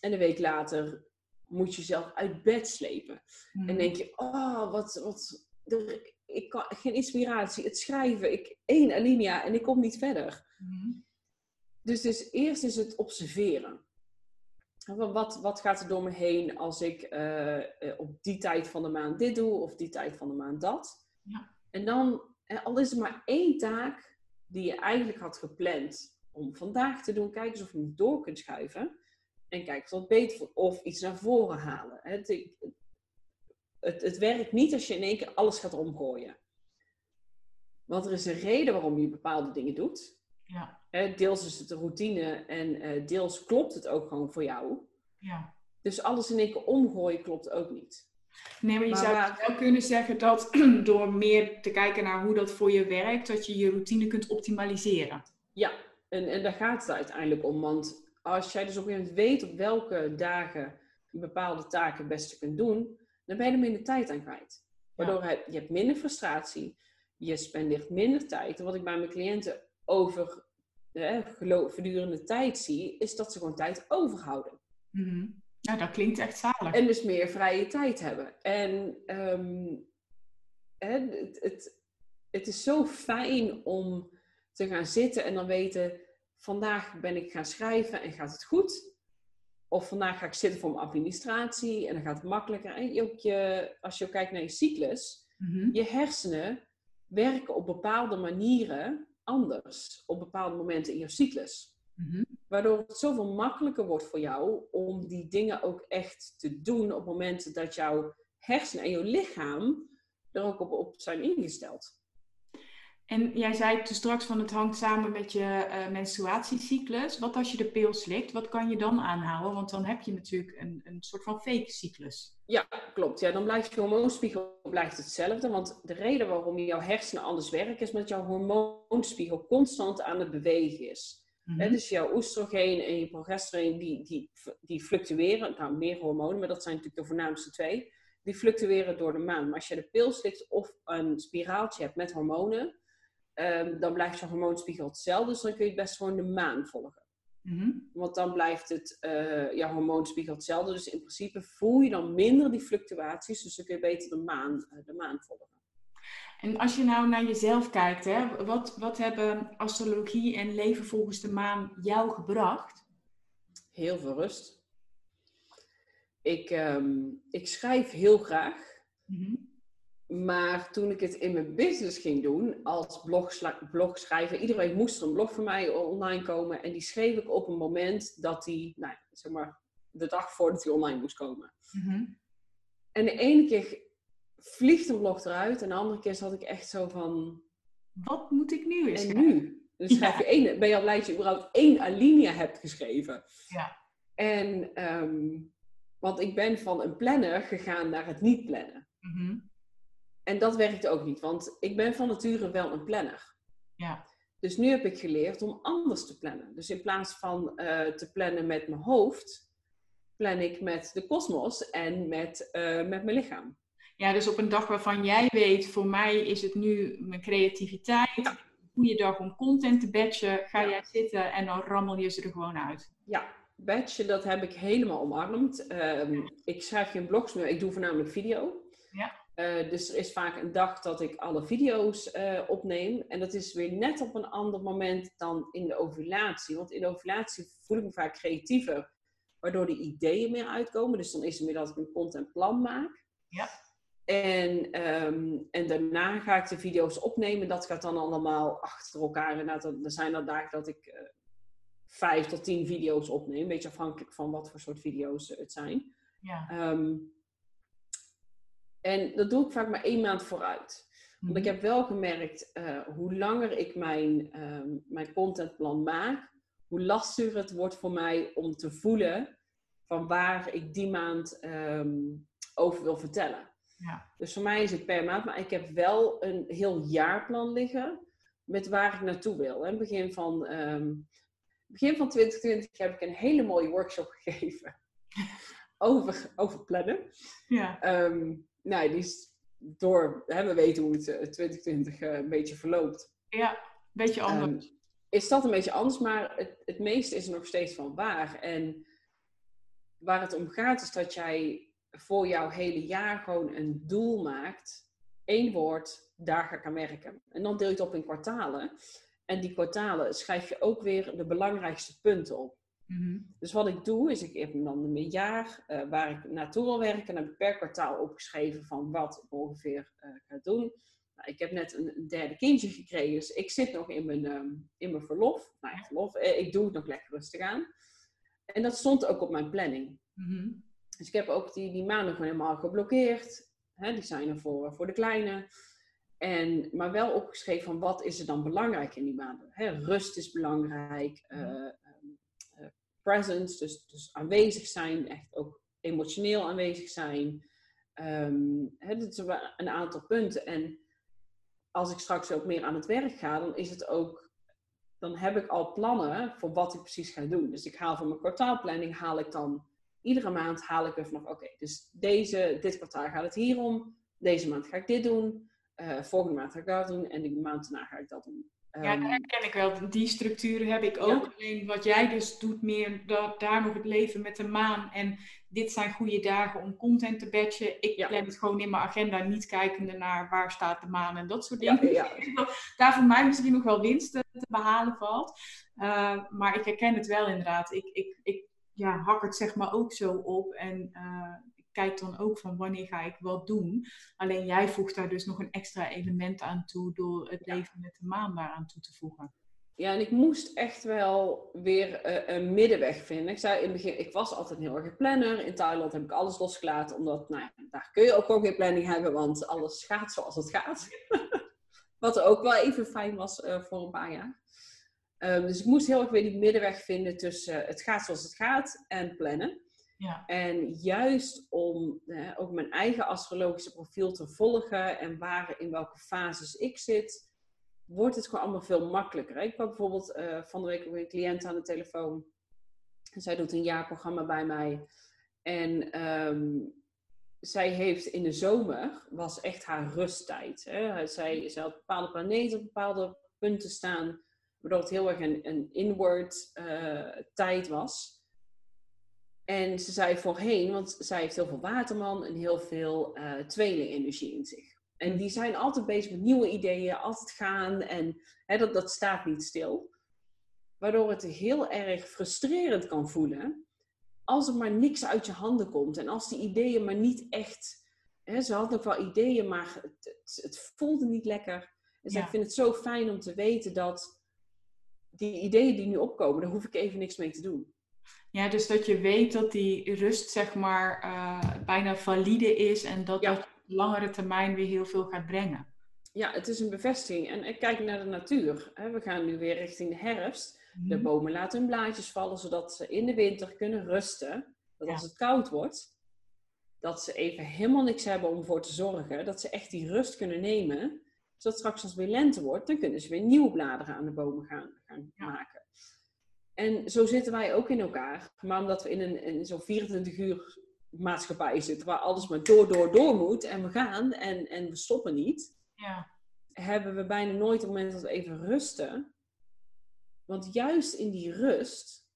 [SPEAKER 2] En een week later moet je jezelf uit bed slepen. Mm. En denk je, oh, wat, wat, er, ik kan, geen inspiratie. Het schrijven, ik, één alinea en ik kom niet verder. Mm. Dus, dus eerst is het observeren. Wat, wat gaat er door me heen als ik uh, op die tijd van de maand dit doe of die tijd van de maand dat?
[SPEAKER 1] Ja.
[SPEAKER 2] En dan, al is er maar één taak die je eigenlijk had gepland om vandaag te doen, kijk eens of je hem door kunt schuiven. En kijk of wat beter of iets naar voren halen. Het, het, het werkt niet als je in één keer alles gaat omgooien. Want er is een reden waarom je bepaalde dingen doet.
[SPEAKER 1] Ja.
[SPEAKER 2] Deels is het de routine en eh, deels klopt het ook gewoon voor jou.
[SPEAKER 1] Ja.
[SPEAKER 2] Dus alles in één keer omgooien klopt ook niet.
[SPEAKER 1] Nee, maar je zou wel kunnen zeggen dat door meer te kijken naar hoe dat voor je werkt, dat je je routine kunt optimaliseren.
[SPEAKER 2] Ja, en, en daar gaat het uiteindelijk om. Want als jij dus op een gegeven moment weet op welke dagen je bepaalde taken het beste kunt doen, dan ben je er minder tijd aan kwijt. Waardoor je, je hebt minder frustratie, je spendeert minder tijd. En wat ik bij mijn cliënten over eh, gedurende tijd zie, is dat ze gewoon tijd overhouden.
[SPEAKER 1] Mm Ja, dat klinkt echt zalig.
[SPEAKER 2] En dus meer vrije tijd hebben. En um, het, het, het is zo fijn om te gaan zitten en dan weten, vandaag ben ik gaan schrijven en gaat het goed. Of vandaag ga ik zitten voor mijn administratie en dan gaat het makkelijker. En ook je, als je kijkt naar je cyclus, mhm. je hersenen werken op bepaalde manieren anders op bepaalde momenten in je cyclus.
[SPEAKER 1] Mhm.
[SPEAKER 2] Waardoor het zoveel makkelijker wordt voor jou om die dingen ook echt te doen op momenten dat jouw hersenen en jouw lichaam er ook op, op zijn ingesteld.
[SPEAKER 1] En jij zei toen straks van het hangt samen met je eh, menstruatiecyclus. Wat als je de pil slikt, wat kan je dan aanhouden? Want dan heb je natuurlijk een, een soort van fake cyclus.
[SPEAKER 2] Ja, klopt. Ja, dan blijft je hormoonspiegel blijft hetzelfde. Want de reden waarom jouw hersenen anders werken, is omdat jouw hormoonspiegel constant aan het bewegen is. Hè, dus jouw oestrogeen en je progesteron, die, die, die fluctueren. Nou, meer hormonen, maar dat zijn natuurlijk de voornaamste twee. Die fluctueren door de maand. Maar als je de pil slikt of een spiraaltje hebt met hormonen, ehm, dan blijft je hormoonspiegel hetzelfde. Dus dan kun je het best gewoon de maan volgen.
[SPEAKER 1] Mhm.
[SPEAKER 2] Want dan blijft het, eh jouw hormoonspiegel hetzelfde. Dus in principe voel je dan minder die fluctuaties. Dus dan kun je beter de maan, eh, de maan volgen.
[SPEAKER 1] En als je nou naar jezelf kijkt, hè, wat, wat hebben astrologie en leven volgens de maan jou gebracht?
[SPEAKER 2] Heel veel rust. Ik, ehm, ik schrijf heel graag.
[SPEAKER 1] Mhm.
[SPEAKER 2] Maar toen ik het in mijn business ging doen, als blogschrijver, iedere week moest er een blog van mij online komen. En die schreef ik op een moment dat die, nou, zeg maar, de dag voordat die online moest komen.
[SPEAKER 1] Mhm.
[SPEAKER 2] En de ene keer vliegt een blog eruit en de andere keer zat ik echt zo van,
[SPEAKER 1] Wat moet ik nu eens
[SPEAKER 2] en
[SPEAKER 1] schrijven?
[SPEAKER 2] nu? Dus schrijf je één, ben je al blij dat je überhaupt één alinea hebt geschreven.
[SPEAKER 1] Ja.
[SPEAKER 2] En, ehm, want ik ben van een planner gegaan naar het niet plannen.
[SPEAKER 1] Mhm.
[SPEAKER 2] En dat werkte ook niet, want ik ben van nature wel een planner.
[SPEAKER 1] Ja.
[SPEAKER 2] Dus nu heb ik geleerd om anders te plannen. Dus in plaats van eh, te plannen met mijn hoofd, plan ik met de kosmos en met, eh, met mijn lichaam.
[SPEAKER 1] ja, dus op een dag waarvan jij weet, voor mij is het nu mijn creativiteit, een goede dag om content te batchen, ga
[SPEAKER 2] Ja.
[SPEAKER 1] jij zitten en dan rammel je ze er gewoon uit.
[SPEAKER 2] Ja, badge, dat heb ik helemaal omarmd. Ehm, ik schrijf geen blogs meer, ik doe voornamelijk video. Eh, dus er is vaak een dag dat ik alle video's eh, opneem. En dat is weer net op een ander moment dan in de ovulatie. Want in de ovulatie voel ik me vaak creatiever, waardoor de ideeën meer uitkomen. Dus dan is het meer dat ik een contentplan maak.
[SPEAKER 1] Ja.
[SPEAKER 2] En, ehm, en daarna ga ik de video's opnemen. Dat gaat dan allemaal achter elkaar. En dat, er zijn er dagen dat ik eh, vijf tot tien video's opneem. Een beetje afhankelijk van wat voor soort video's het zijn.
[SPEAKER 1] Ja.
[SPEAKER 2] Ehm, en dat doe ik vaak maar één maand vooruit. Want ik heb wel gemerkt, eh, hoe langer ik mijn, ehm, mijn contentplan maak, hoe lastiger het wordt voor mij om te voelen van waar ik die maand ehm, over wil vertellen.
[SPEAKER 1] Ja.
[SPEAKER 2] Dus voor mij is het per maand, maar ik heb wel een heel jaarplan liggen met waar ik naartoe wil. En begin van, ehm, begin van 2020 heb ik een hele mooie workshop gegeven over, over plannen.
[SPEAKER 1] Ja.
[SPEAKER 2] Nou, die is door, hè, we weten hoe het eh, 2020 eh, een beetje verloopt.
[SPEAKER 1] ja, beetje anders.
[SPEAKER 2] Ehm, is dat een beetje anders, maar het, het meeste is er nog steeds van waar. En waar het om gaat is dat jij voor jouw hele jaar gewoon een doel maakt. Eén woord, daar ga ik aan werken. En dan deel je het op in kwartalen. En die kwartalen schrijf je ook weer de belangrijkste punten op.
[SPEAKER 1] Mhm.
[SPEAKER 2] Dus wat ik doe, is ik heb dan een jaar eh, waar ik naartoe wil werken. En heb ik per kwartaal opgeschreven van wat ik ongeveer eh, ga doen. Nou, ik heb net een, een derde kindje gekregen, dus ik zit nog in mijn, ehm, in mijn verlof. Nou, ja, verlof. Eh, ik doe het nog lekker rustig aan. En dat stond ook op mijn planning.
[SPEAKER 1] Mhm.
[SPEAKER 2] Dus ik heb ook die, die maanden gewoon helemaal geblokkeerd. Hè, die zijn er voor, voor de kleine. En, maar wel opgeschreven van wat is er dan belangrijk in die maanden. Hè, rust is belangrijk. eh, presence, dus, dus aanwezig zijn. Echt ook emotioneel aanwezig zijn. Ehm hè, dit zijn een aantal punten. En als ik straks ook meer aan het werk ga, dan is het ook... Dan heb ik al plannen voor wat ik precies ga doen. Dus ik haal van mijn kwartaalplanning, haal ik dan iedere maand haal ik er oké, dus deze, dit kwartaal gaat het hierom, deze maand ga ik dit doen, eh, volgende maand ga ik dat doen en die maand daarna ga ik dat doen.
[SPEAKER 1] Ja,
[SPEAKER 2] Ehm,
[SPEAKER 1] dat herken ik wel. Die structuur heb ik ook.
[SPEAKER 2] Ja.
[SPEAKER 1] Alleen wat jij dus doet meer, dat, daar nog het leven met de maan. En dit zijn goede dagen om content te batchen. Ik
[SPEAKER 2] Ja.
[SPEAKER 1] plan het gewoon in mijn agenda, niet kijkende naar waar staat de maan en dat soort dingen.
[SPEAKER 2] ja,
[SPEAKER 1] Daar voor mij misschien nog wel winst te, te behalen valt. Uh, maar ik herken het wel inderdaad. Ik, ik, ik ja, hak het zeg maar ook zo op. En uh, dan ook van wanneer ga ik wat doen. Alleen jij voegt daar dus nog een extra element aan toe door het leven met de maan daaraan toe te voegen.
[SPEAKER 2] Ja, en ik moest echt wel weer uh, een middenweg vinden. Ik zei in het begin, ik was altijd een heel erg planner. In Thailand heb ik alles losgelaten, omdat nou ja, daar kun je ook gewoon geen planning hebben, want alles gaat zoals het gaat. Wat ook wel even fijn was uh, voor een paar jaar. Um, dus ik moest heel erg weer die middenweg vinden tussen uh, het gaat zoals het gaat en plannen. Ja. En juist om ook mijn eigen astrologische profiel te volgen en waar in welke fases ik zit, wordt het gewoon allemaal veel makkelijker. Ik had bijvoorbeeld uh, van de week een cliënt aan de telefoon. Zij doet een jaarprogramma bij mij. En um, zij heeft in de zomer, was echt haar rusttijd. Hè? Zij, zij had bepaalde planeten op bepaalde punten staan. Waardoor het heel erg een, een inward uh, tijd was. En ze zei voorheen, want zij heeft heel veel waterman en heel veel uh, tweelingenergie in zich. En die zijn altijd bezig met nieuwe ideeën, altijd gaan en hè, dat, dat staat niet stil. Waardoor het heel erg frustrerend kan voelen als er maar niks uit je handen komt. En als die ideeën maar niet echt... Hè, ze had nog wel ideeën, maar het, het, voelde niet lekker. Dus ik vind het zo fijn om te weten dat die ideeën die nu opkomen, daar hoef ik even niks mee te doen.
[SPEAKER 1] Ja, dus dat je weet dat die rust zeg maar uh, bijna valide is en dat dat langere termijn weer heel veel gaat brengen.
[SPEAKER 2] Ja, het is een bevestiging. En ik kijk naar de natuur. We gaan nu weer richting de herfst. De mhm. bomen laten hun blaadjes vallen, zodat ze in de winter kunnen rusten. Dat als het koud wordt, dat ze even helemaal niks hebben om ervoor te zorgen. Dat ze echt die rust kunnen nemen. Zodat straks als het weer lente wordt, dan kunnen ze weer nieuwe bladeren aan de bomen gaan, gaan maken. En zo zitten wij ook in elkaar. Maar omdat we in, een, in zo'n 24 uur maatschappij zitten, waar alles maar door, door, door moet en we gaan en, en we stoppen niet, ja. hebben we bijna nooit het moment dat we even rusten. Want juist in die rust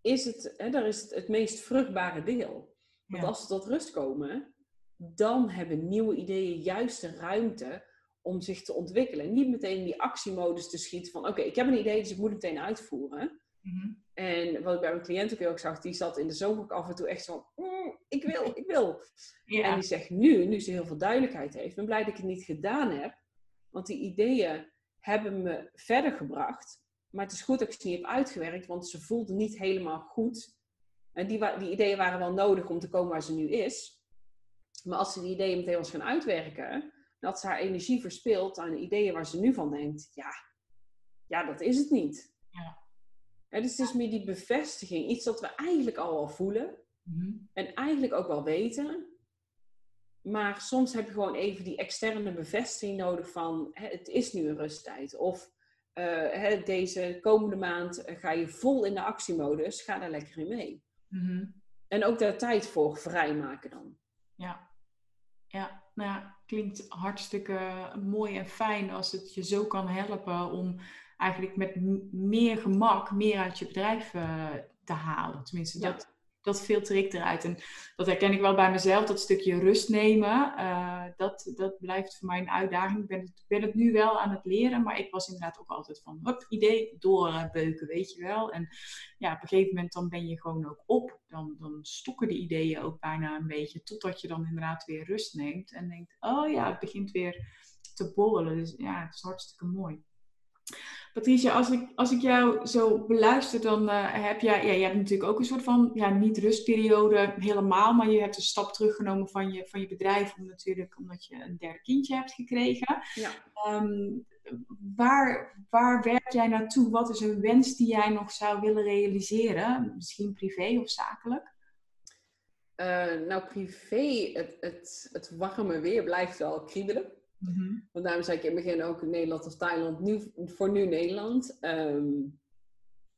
[SPEAKER 2] is het, hè, daar is het, het meest vruchtbare deel. Want als we tot rust komen, dan hebben nieuwe ideeën juist de ruimte om zich te ontwikkelen. Niet meteen in die actiemodus te schieten van oké, ik heb een idee, dus ik moet het meteen uitvoeren. Mhm. En wat ik bij mijn cliënt ook zag, die zat in de zomer ook af en toe echt zo mm, ik wil, ik wil. En die zegt nu, nu ze heel veel duidelijkheid heeft, ben blij dat ik het niet gedaan heb. Want die ideeën hebben me verder gebracht. Maar het is goed dat ik ze niet heb uitgewerkt, want ze voelden niet helemaal goed. En die, die ideeën waren wel nodig om te komen waar ze nu is. Maar als ze die ideeën meteen was gaan uitwerken, dat ze haar energie verspilt aan de ideeën waar ze nu van denkt, ja, ja dat is het niet. Ja. Dus het is meer die bevestiging, iets dat we eigenlijk al wel voelen mhm. en eigenlijk ook wel weten. Maar soms heb je gewoon even die externe bevestiging nodig van het is nu een rusttijd. Of uh, hè, deze komende maand ga je vol in de actiemodus, ga daar lekker in mee. Mhm. En ook daar tijd voor vrijmaken dan.
[SPEAKER 1] Ja, ja. Nou klinkt hartstikke mooi en fijn als het je zo kan helpen om eigenlijk met meer gemak meer uit je bedrijf uh, te halen. Tenminste, dat, dat filter ik eruit. En dat herken ik wel bij mezelf, dat stukje rust nemen. Uh, dat, dat blijft voor mij een uitdaging. Ik ben het, ben het nu wel aan het leren, maar ik was inderdaad ook altijd van, hup, idee, doorbeuken, weet je wel. En ja, op een gegeven moment dan ben je gewoon ook op. Dan, dan stokken de ideeën ook bijna een beetje, totdat je dan inderdaad weer rust neemt. En denkt, oh ja, het begint weer te borrelen. Dus ja, het is hartstikke mooi. Patricia, als ik, als ik jou zo beluister, dan uh, heb jij, ja, je hebt natuurlijk ook een soort van, ja, niet rustperiode helemaal, maar je hebt een stap teruggenomen van je, van je bedrijf, om, natuurlijk, omdat je een derde kindje hebt gekregen. Ja. Um, waar, waar werk jij naartoe? Wat is een wens die jij nog zou willen realiseren? Misschien privé of zakelijk?
[SPEAKER 2] Uh, nou, privé, het, het, het warme weer blijft wel kriebelen. Mm Want daarom zei ik in het begin ook Nederland of Thailand, nu, voor nu Nederland. Ehm,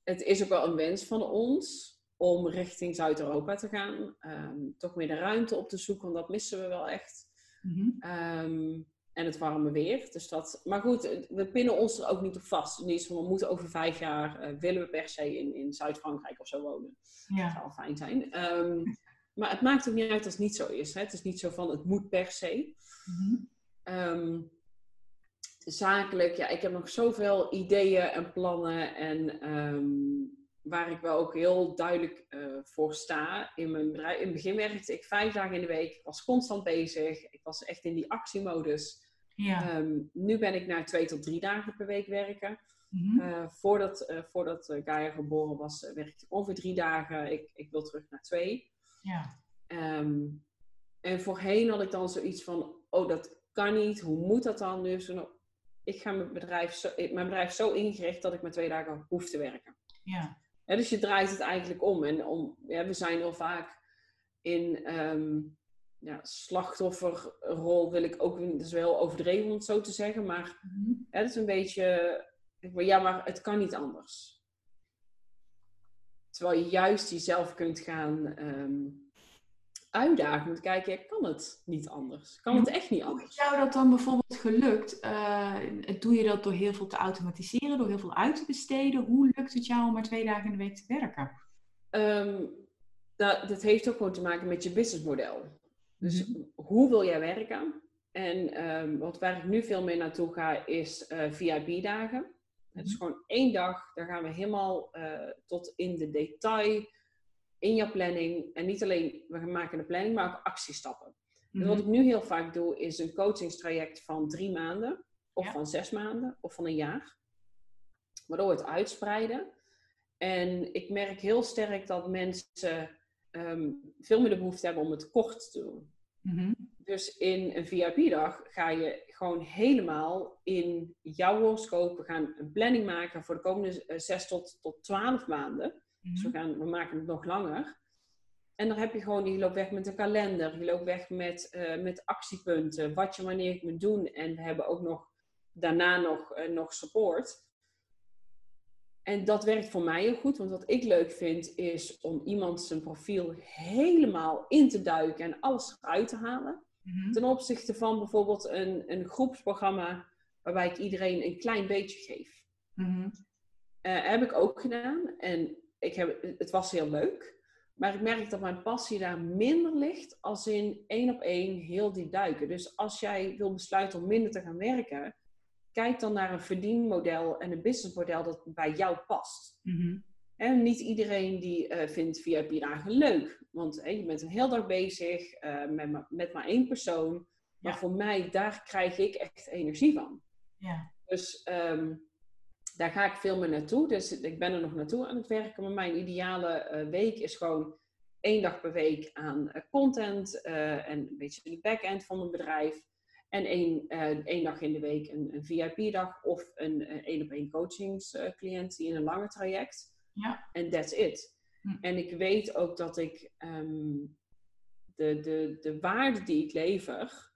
[SPEAKER 2] het is ook wel een wens van ons om richting Zuid-Europa te gaan. Ehm, toch meer de ruimte op te zoeken, want dat missen we wel echt. Mhm. Ehm, en het warme weer. Dus dat, maar goed, we pinnen ons er ook niet op vast. Niet van we moeten over vijf jaar, uh, willen we per se in, in Zuid-Frankrijk of zo wonen. Ja. Dat zou fijn zijn. maar het maakt ook niet uit als het niet zo is. Hè? Het is niet zo van het moet per se. Mm Um, zakelijk, ja, ik heb nog zoveel ideeën en plannen. En um, waar ik wel ook heel duidelijk uh, voor sta. In mijn bedrijf, in het begin werkte ik vijf dagen in de week. Ik was constant bezig. Ik was echt in die actiemodus. Ja. Um, nu ben ik naar twee tot drie dagen per week werken. Mm -hmm. voordat uh, voordat Gaia geboren was, werkte ik ongeveer drie dagen. Ik, ik wil terug naar twee. Ja. Um, en voorheen had ik dan zoiets van, oh dat kan niet, hoe moet dat dan? Dus ik ga mijn bedrijf, zo, mijn bedrijf zo ingericht dat ik maar twee dagen hoef te werken. Ja. ja dus je draait het eigenlijk om. En om, ja, we zijn heel vaak in um, ja, slachtofferrol, wil ik ook, dat is wel overdreven om het zo te zeggen, maar mm -hmm. het is een beetje, ja, maar het kan niet anders. Terwijl je juist jezelf kunt gaan um, uitdagen. Moet kijken, kan het niet anders? Kan het echt niet anders?
[SPEAKER 1] Hoe is jou dat dan bijvoorbeeld gelukt? Uh, doe je dat door heel veel te automatiseren, door heel veel uit te besteden? Hoe lukt het jou om maar twee dagen in de week te werken?
[SPEAKER 2] Um, dat, dat, heeft ook gewoon te maken met je businessmodel. Dus mhm. hoe wil jij werken? En um, wat waar ik nu veel meer naartoe ga, is uh, eh, VIP-dagen. Het is mhm. gewoon één dag, daar gaan we helemaal uh, tot in de detail in je planning. En niet alleen, we maken de planning, maar ook actiestappen. Dus wat mhm. ik nu heel vaak doe, is een coachingstraject van drie maanden, of van zes maanden, of van een jaar. Waardoor we het uitspreiden. En ik merk heel sterk dat mensen ehm, veel meer de behoefte hebben om het kort te doen. Mhm. Dus in een VIP-dag ga je gewoon helemaal in jouw horoscoop. We gaan een planning maken voor de komende eh, zes tot, tot twaalf maanden. Dus we, mhm. gaan, we maken het nog langer. En dan heb je gewoon, je loopt weg met een kalender, je loopt weg met, uh, met actiepunten, wat je wanneer moet doen. En we hebben ook nog daarna nog, uh, nog support. En dat werkt voor mij heel goed, want wat ik leuk vind is om iemand zijn profiel helemaal in te duiken en alles eruit te halen. Mhm. Ten opzichte van bijvoorbeeld een, een groepsprogramma waarbij ik iedereen een klein beetje geef. Mm heb ik ook gedaan. En ik heb, het was heel leuk. Maar ik merk dat mijn passie daar minder ligt als in één op één heel diep duiken. Dus als jij wil besluiten om minder te gaan werken, kijk dan naar een verdienmodel en een businessmodel dat bij jou past. En mhm. niet iedereen die uh, vindt VIP-dagen leuk. Want je bent een heel dag bezig uh, met, met maar één persoon. Maar voor mij, daar krijg ik echt energie van. Ja. Dus um, daar ga ik veel meer naartoe. Dus ik ben er nog naartoe aan het werken. Maar mijn ideale uh, week is gewoon één dag per week aan uh, content uh, en een beetje de back-end van mijn bedrijf. En één, één dag in de week een, een VIP-dag of een één-op-één coachingscliënt die in een langer traject. Ja. En that's it. Hm. En ik weet ook dat ik um, de, de, de waarde die ik lever,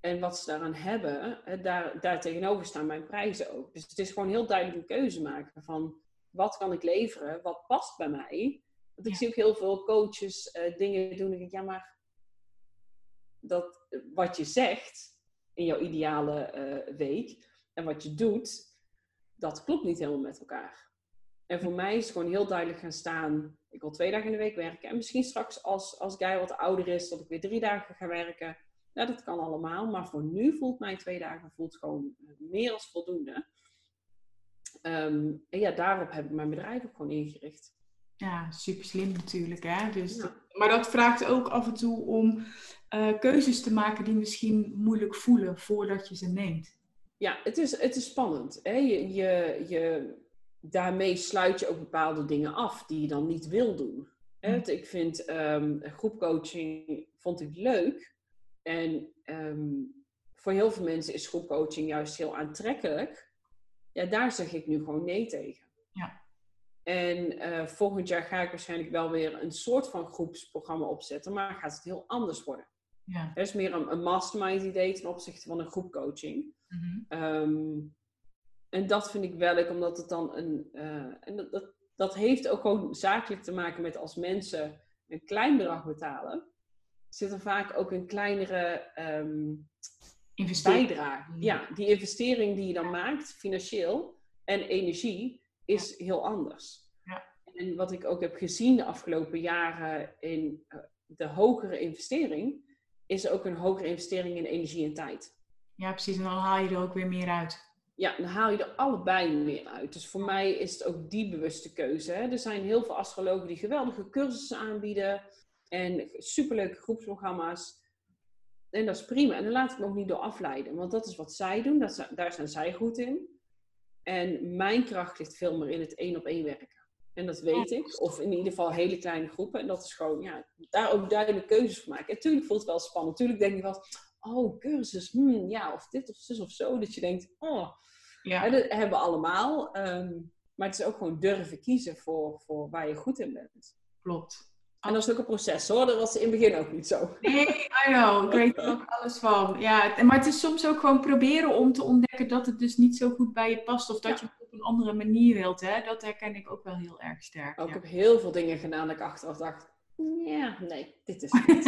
[SPEAKER 2] en wat ze daaraan hebben, daar, daar tegenover staan mijn prijzen ook. Dus het is gewoon heel duidelijk een keuze maken van wat kan ik leveren, wat past bij mij. Want ik zie ook heel veel coaches uh, dingen doen. En ik denk, ja, maar dat, wat je zegt in jouw ideale uh, week en wat je doet, dat klopt niet helemaal met elkaar. En voor mij is het gewoon heel duidelijk gaan staan. Ik wil twee dagen in de week werken. En misschien straks als, als Guy wat ouder is, dat ik weer drie dagen ga werken. Ja, dat kan allemaal. Maar voor nu voelt mijn twee dagen voelt gewoon eh, meer als voldoende. Ehm, en ja, daarop heb ik mijn bedrijf ook gewoon ingericht.
[SPEAKER 1] Ja, super slim natuurlijk. Hè? Dus maar dat vraagt ook af en toe om uh, keuzes te maken die misschien moeilijk voelen voordat je ze neemt.
[SPEAKER 2] Ja, het is, het is spannend. Hè? Je, je, je, daarmee sluit je ook bepaalde dingen af die je dan niet wil doen. Hè? Hm. Ik vind um, groepcoaching vond ik leuk, en ehm, voor heel veel mensen is groepcoaching juist heel aantrekkelijk. Ja, daar zeg ik nu gewoon nee tegen. Ja. En uh, volgend jaar ga ik waarschijnlijk wel weer een soort van groepsprogramma opzetten, maar gaat het heel anders worden. Ja. Er is meer een, een mastermind idee ten opzichte van een groepcoaching. Mm -hmm. en dat vind ik wel leuk, omdat het dan een. Uh, en dat, dat, dat heeft ook gewoon zakelijk te maken met als mensen een klein bedrag betalen zit er vaak ook een kleinere um, bijdrage. Ja, die investering die je dan maakt, financieel en energie, is heel anders. Ja. En wat ik ook heb gezien de afgelopen jaren in uh, de hogere investering, is ook een hogere investering in energie en tijd.
[SPEAKER 1] Ja, precies. En dan haal je er ook weer meer uit.
[SPEAKER 2] ja, dan haal je er allebei meer uit. Dus voor mij is het ook die bewuste keuze. Hè. Er zijn heel veel astrologen die geweldige cursussen aanbieden en superleuke groepsprogramma's. En dat is prima. En dan laat ik me ook niet door afleiden, want dat is wat zij doen. Dat, daar zijn zij goed in. En mijn kracht ligt veel meer in het één op één werken. En dat weet ik. Of in ieder geval hele kleine groepen. En dat is gewoon, ja, daar ook duidelijk keuzes voor maken. En natuurlijk voelt het wel spannend. Natuurlijk denk je van, oh, cursus, hmm, ja, of dit of zus of zo. Dat je denkt, oh, ja. dat hebben we allemaal. Ehm, maar het is ook gewoon durven kiezen voor, voor waar je goed in bent.
[SPEAKER 1] Klopt.
[SPEAKER 2] En dat is ook een proces hoor, dat was in het begin ook niet zo.
[SPEAKER 1] Nee, I know, ik weet er ook alles van. Ja, maar het is soms ook gewoon proberen om te ontdekken dat het dus niet zo goed bij je past. Of dat je het op een andere manier wilt. Hè? Dat herken ik ook wel heel erg sterk.
[SPEAKER 2] Ook ja. heb heel veel dingen gedaan dat ik achteraf dacht, ja, nee, dit is niet.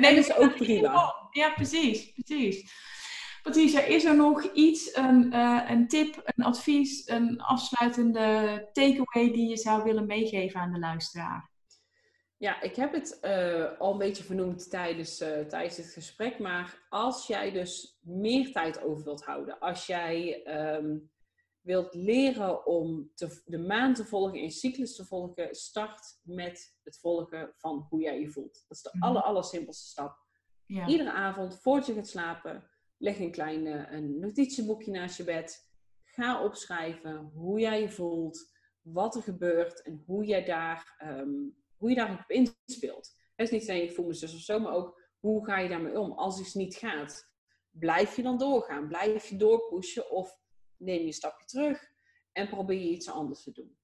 [SPEAKER 2] nee, dat is ook prima.
[SPEAKER 1] Ja, precies, precies. Patricia, is er nog iets, een, uh, een tip, een advies, een afsluitende takeaway die je zou willen meegeven aan de luisteraar?
[SPEAKER 2] Ja, ik heb het uh, al een beetje vernoemd tijdens, uh, tijdens het gesprek. Maar als jij dus meer tijd over wilt houden, als jij um, wilt leren om te, de maan te volgen, in cyclus te volgen, start met het volgen van hoe jij je voelt. Dat is de mm aller, aller simpelste stap. Ja. Iedere avond, voordat je gaat slapen, leg een klein een notitieboekje naast je bed. Ga opschrijven hoe jij je voelt, wat er gebeurt en hoe jij daar... Um, hoe je daar op inspeelt. Het is niet alleen ik voel me zus of zo, maar ook hoe ga je daarmee om als iets niet gaat. Blijf je dan doorgaan? Blijf je doorpushen of neem je een stapje terug en probeer je iets anders te doen?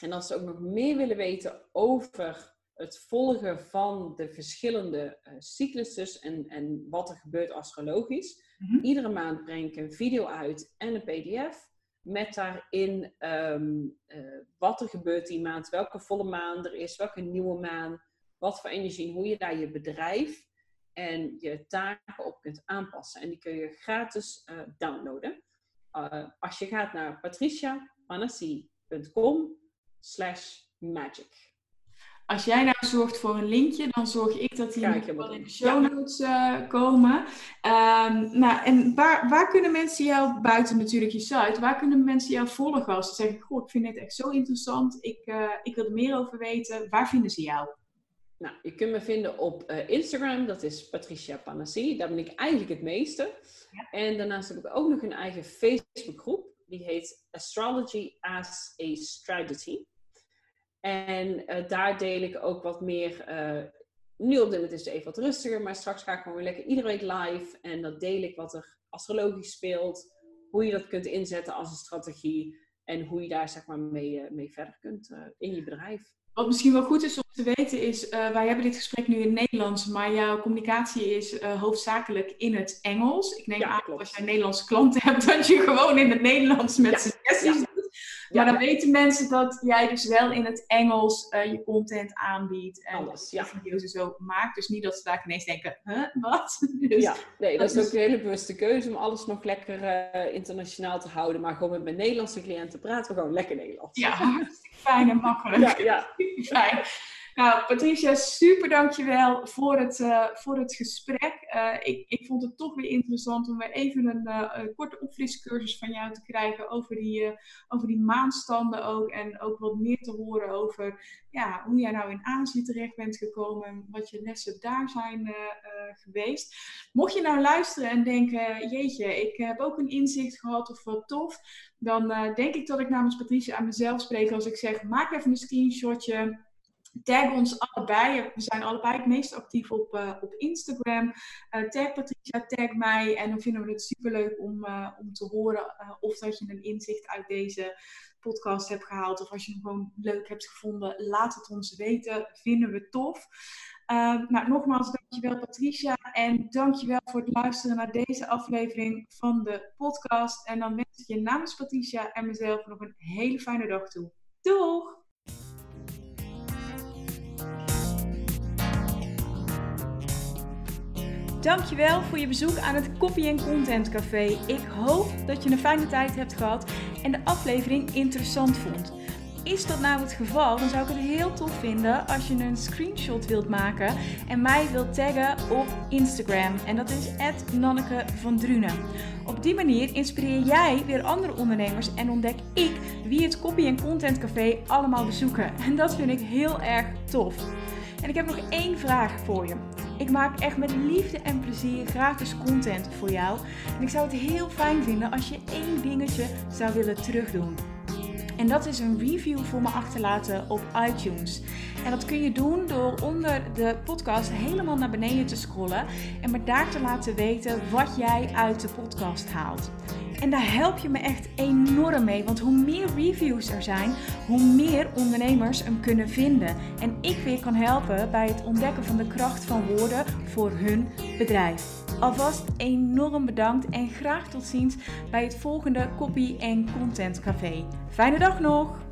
[SPEAKER 2] En als ze ook nog meer willen weten over het volgen van de verschillende uh, cyclussen en, en wat er gebeurt astrologisch. Mm -hmm. Iedere maand breng ik een video uit en een pdf met daarin um, uh, wat er gebeurt die maand, welke volle maan er is, welke nieuwe maan, wat voor energie, hoe je daar je bedrijf en je taken op kunt aanpassen. En die kun je gratis uh, downloaden. Uh, als je gaat naar patriciapanassi.com slash magic.
[SPEAKER 1] Als jij nou zorgt voor een linkje, dan zorg ik dat die wel in de show notes uh, komen. Um, nou, en waar, waar kunnen mensen jou, buiten natuurlijk je site, waar kunnen mensen jou volgen als ze zeggen, goh, ik vind dit echt zo interessant, ik, uh, ik wil er meer over weten. Waar vinden ze jou?
[SPEAKER 2] Nou, je kunt me vinden op uh, Instagram, dat is Patricia Panassi. Daar ben ik eigenlijk het meeste. Ja. En daarnaast heb ik ook nog een eigen Facebookgroep. Die heet Astrology as a Strategy. En uh, daar deel ik ook wat meer. Uh, nu op dit moment is het even wat rustiger, maar straks ga ik gewoon weer lekker iedere week live. En dan deel ik wat er astrologisch speelt, hoe je dat kunt inzetten als een strategie en hoe je daar zeg maar mee, uh, mee verder kunt in je bedrijf.
[SPEAKER 1] Wat misschien wel goed is om te weten is, wij hebben dit gesprek nu in Nederlands, maar jouw communicatie is hoofdzakelijk in het Engels. Ik neem ja, aan dat als jij Nederlandse klanten hebt, dat je gewoon in het Nederlands met ja, suggesties ja. Maar dan weten mensen dat jij dus wel in het Engels uh, je content aanbiedt en Alles, ja. video's en zo maakt. Dus niet dat ze daar ineens denken, huh, wat?
[SPEAKER 2] Dus, ja, nee, dat, dat is ook een hele bewuste keuze om alles nog lekker uh, internationaal te houden. Maar gewoon met mijn Nederlandse cliënten praten we gewoon lekker Nederlands.
[SPEAKER 1] Ja, hartstikke fijn en makkelijk. Ja, ja. fijn. Nou, Patricia, super dankjewel voor het, uh, voor het gesprek. Uh, ik, ik vond het toch weer interessant om weer even een, een korte opfriscursus van jou te krijgen over die, over die maanstanden ook. En ook wat meer te horen over ja, hoe jij nou in Azië terecht bent gekomen en wat je lessen daar zijn geweest. Mocht je nou luisteren en denken, jeetje, ik heb ook een inzicht gehad of wat tof. Dan denk ik dat ik namens Patricia aan mezelf spreek als ik zeg, maak even een screenshotje Tag ons allebei. We zijn allebei het meest actief op, uh, op Instagram. Uh, tag Patricia, tag mij. En dan vinden we het superleuk om, uh, om te horen of dat je een inzicht uit deze podcast hebt gehaald. Of als je hem gewoon leuk hebt gevonden, laat het ons weten. Vinden we tof. nou, nogmaals, dankjewel Patricia. En dankjewel voor het luisteren naar deze aflevering van de podcast. En dan wens ik je namens Patricia en mezelf nog een hele fijne dag toe. Doeg! Dankjewel voor je bezoek aan het Copy Content Café. Ik hoop dat je een fijne tijd hebt gehad en de aflevering interessant vond. is dat nou het geval, dan zou ik het heel tof vinden als je een screenshot wilt maken en mij wilt taggen op Instagram. En dat is Nanneke van Drunen. Op die manier inspireer jij weer andere ondernemers en ontdek ik wie het Copy en Content Café allemaal bezoeken. En dat vind ik heel erg tof. En ik heb nog één vraag voor je. Ik maak echt met liefde en plezier gratis content voor jou. En ik zou het heel fijn vinden als je één dingetje zou willen terugdoen. En dat is een review voor me achterlaten op iTunes. En dat kun je doen door onder de podcast helemaal naar beneden te scrollen en me daar te laten weten wat jij uit de podcast haalt. En daar help je me echt enorm mee, want hoe meer reviews er zijn, hoe meer ondernemers hem kunnen vinden. En ik weer kan helpen bij het ontdekken van de kracht van woorden voor hun bedrijf. Alvast enorm bedankt en graag tot ziens bij het volgende Copy en Content Café. Fijne dag nog!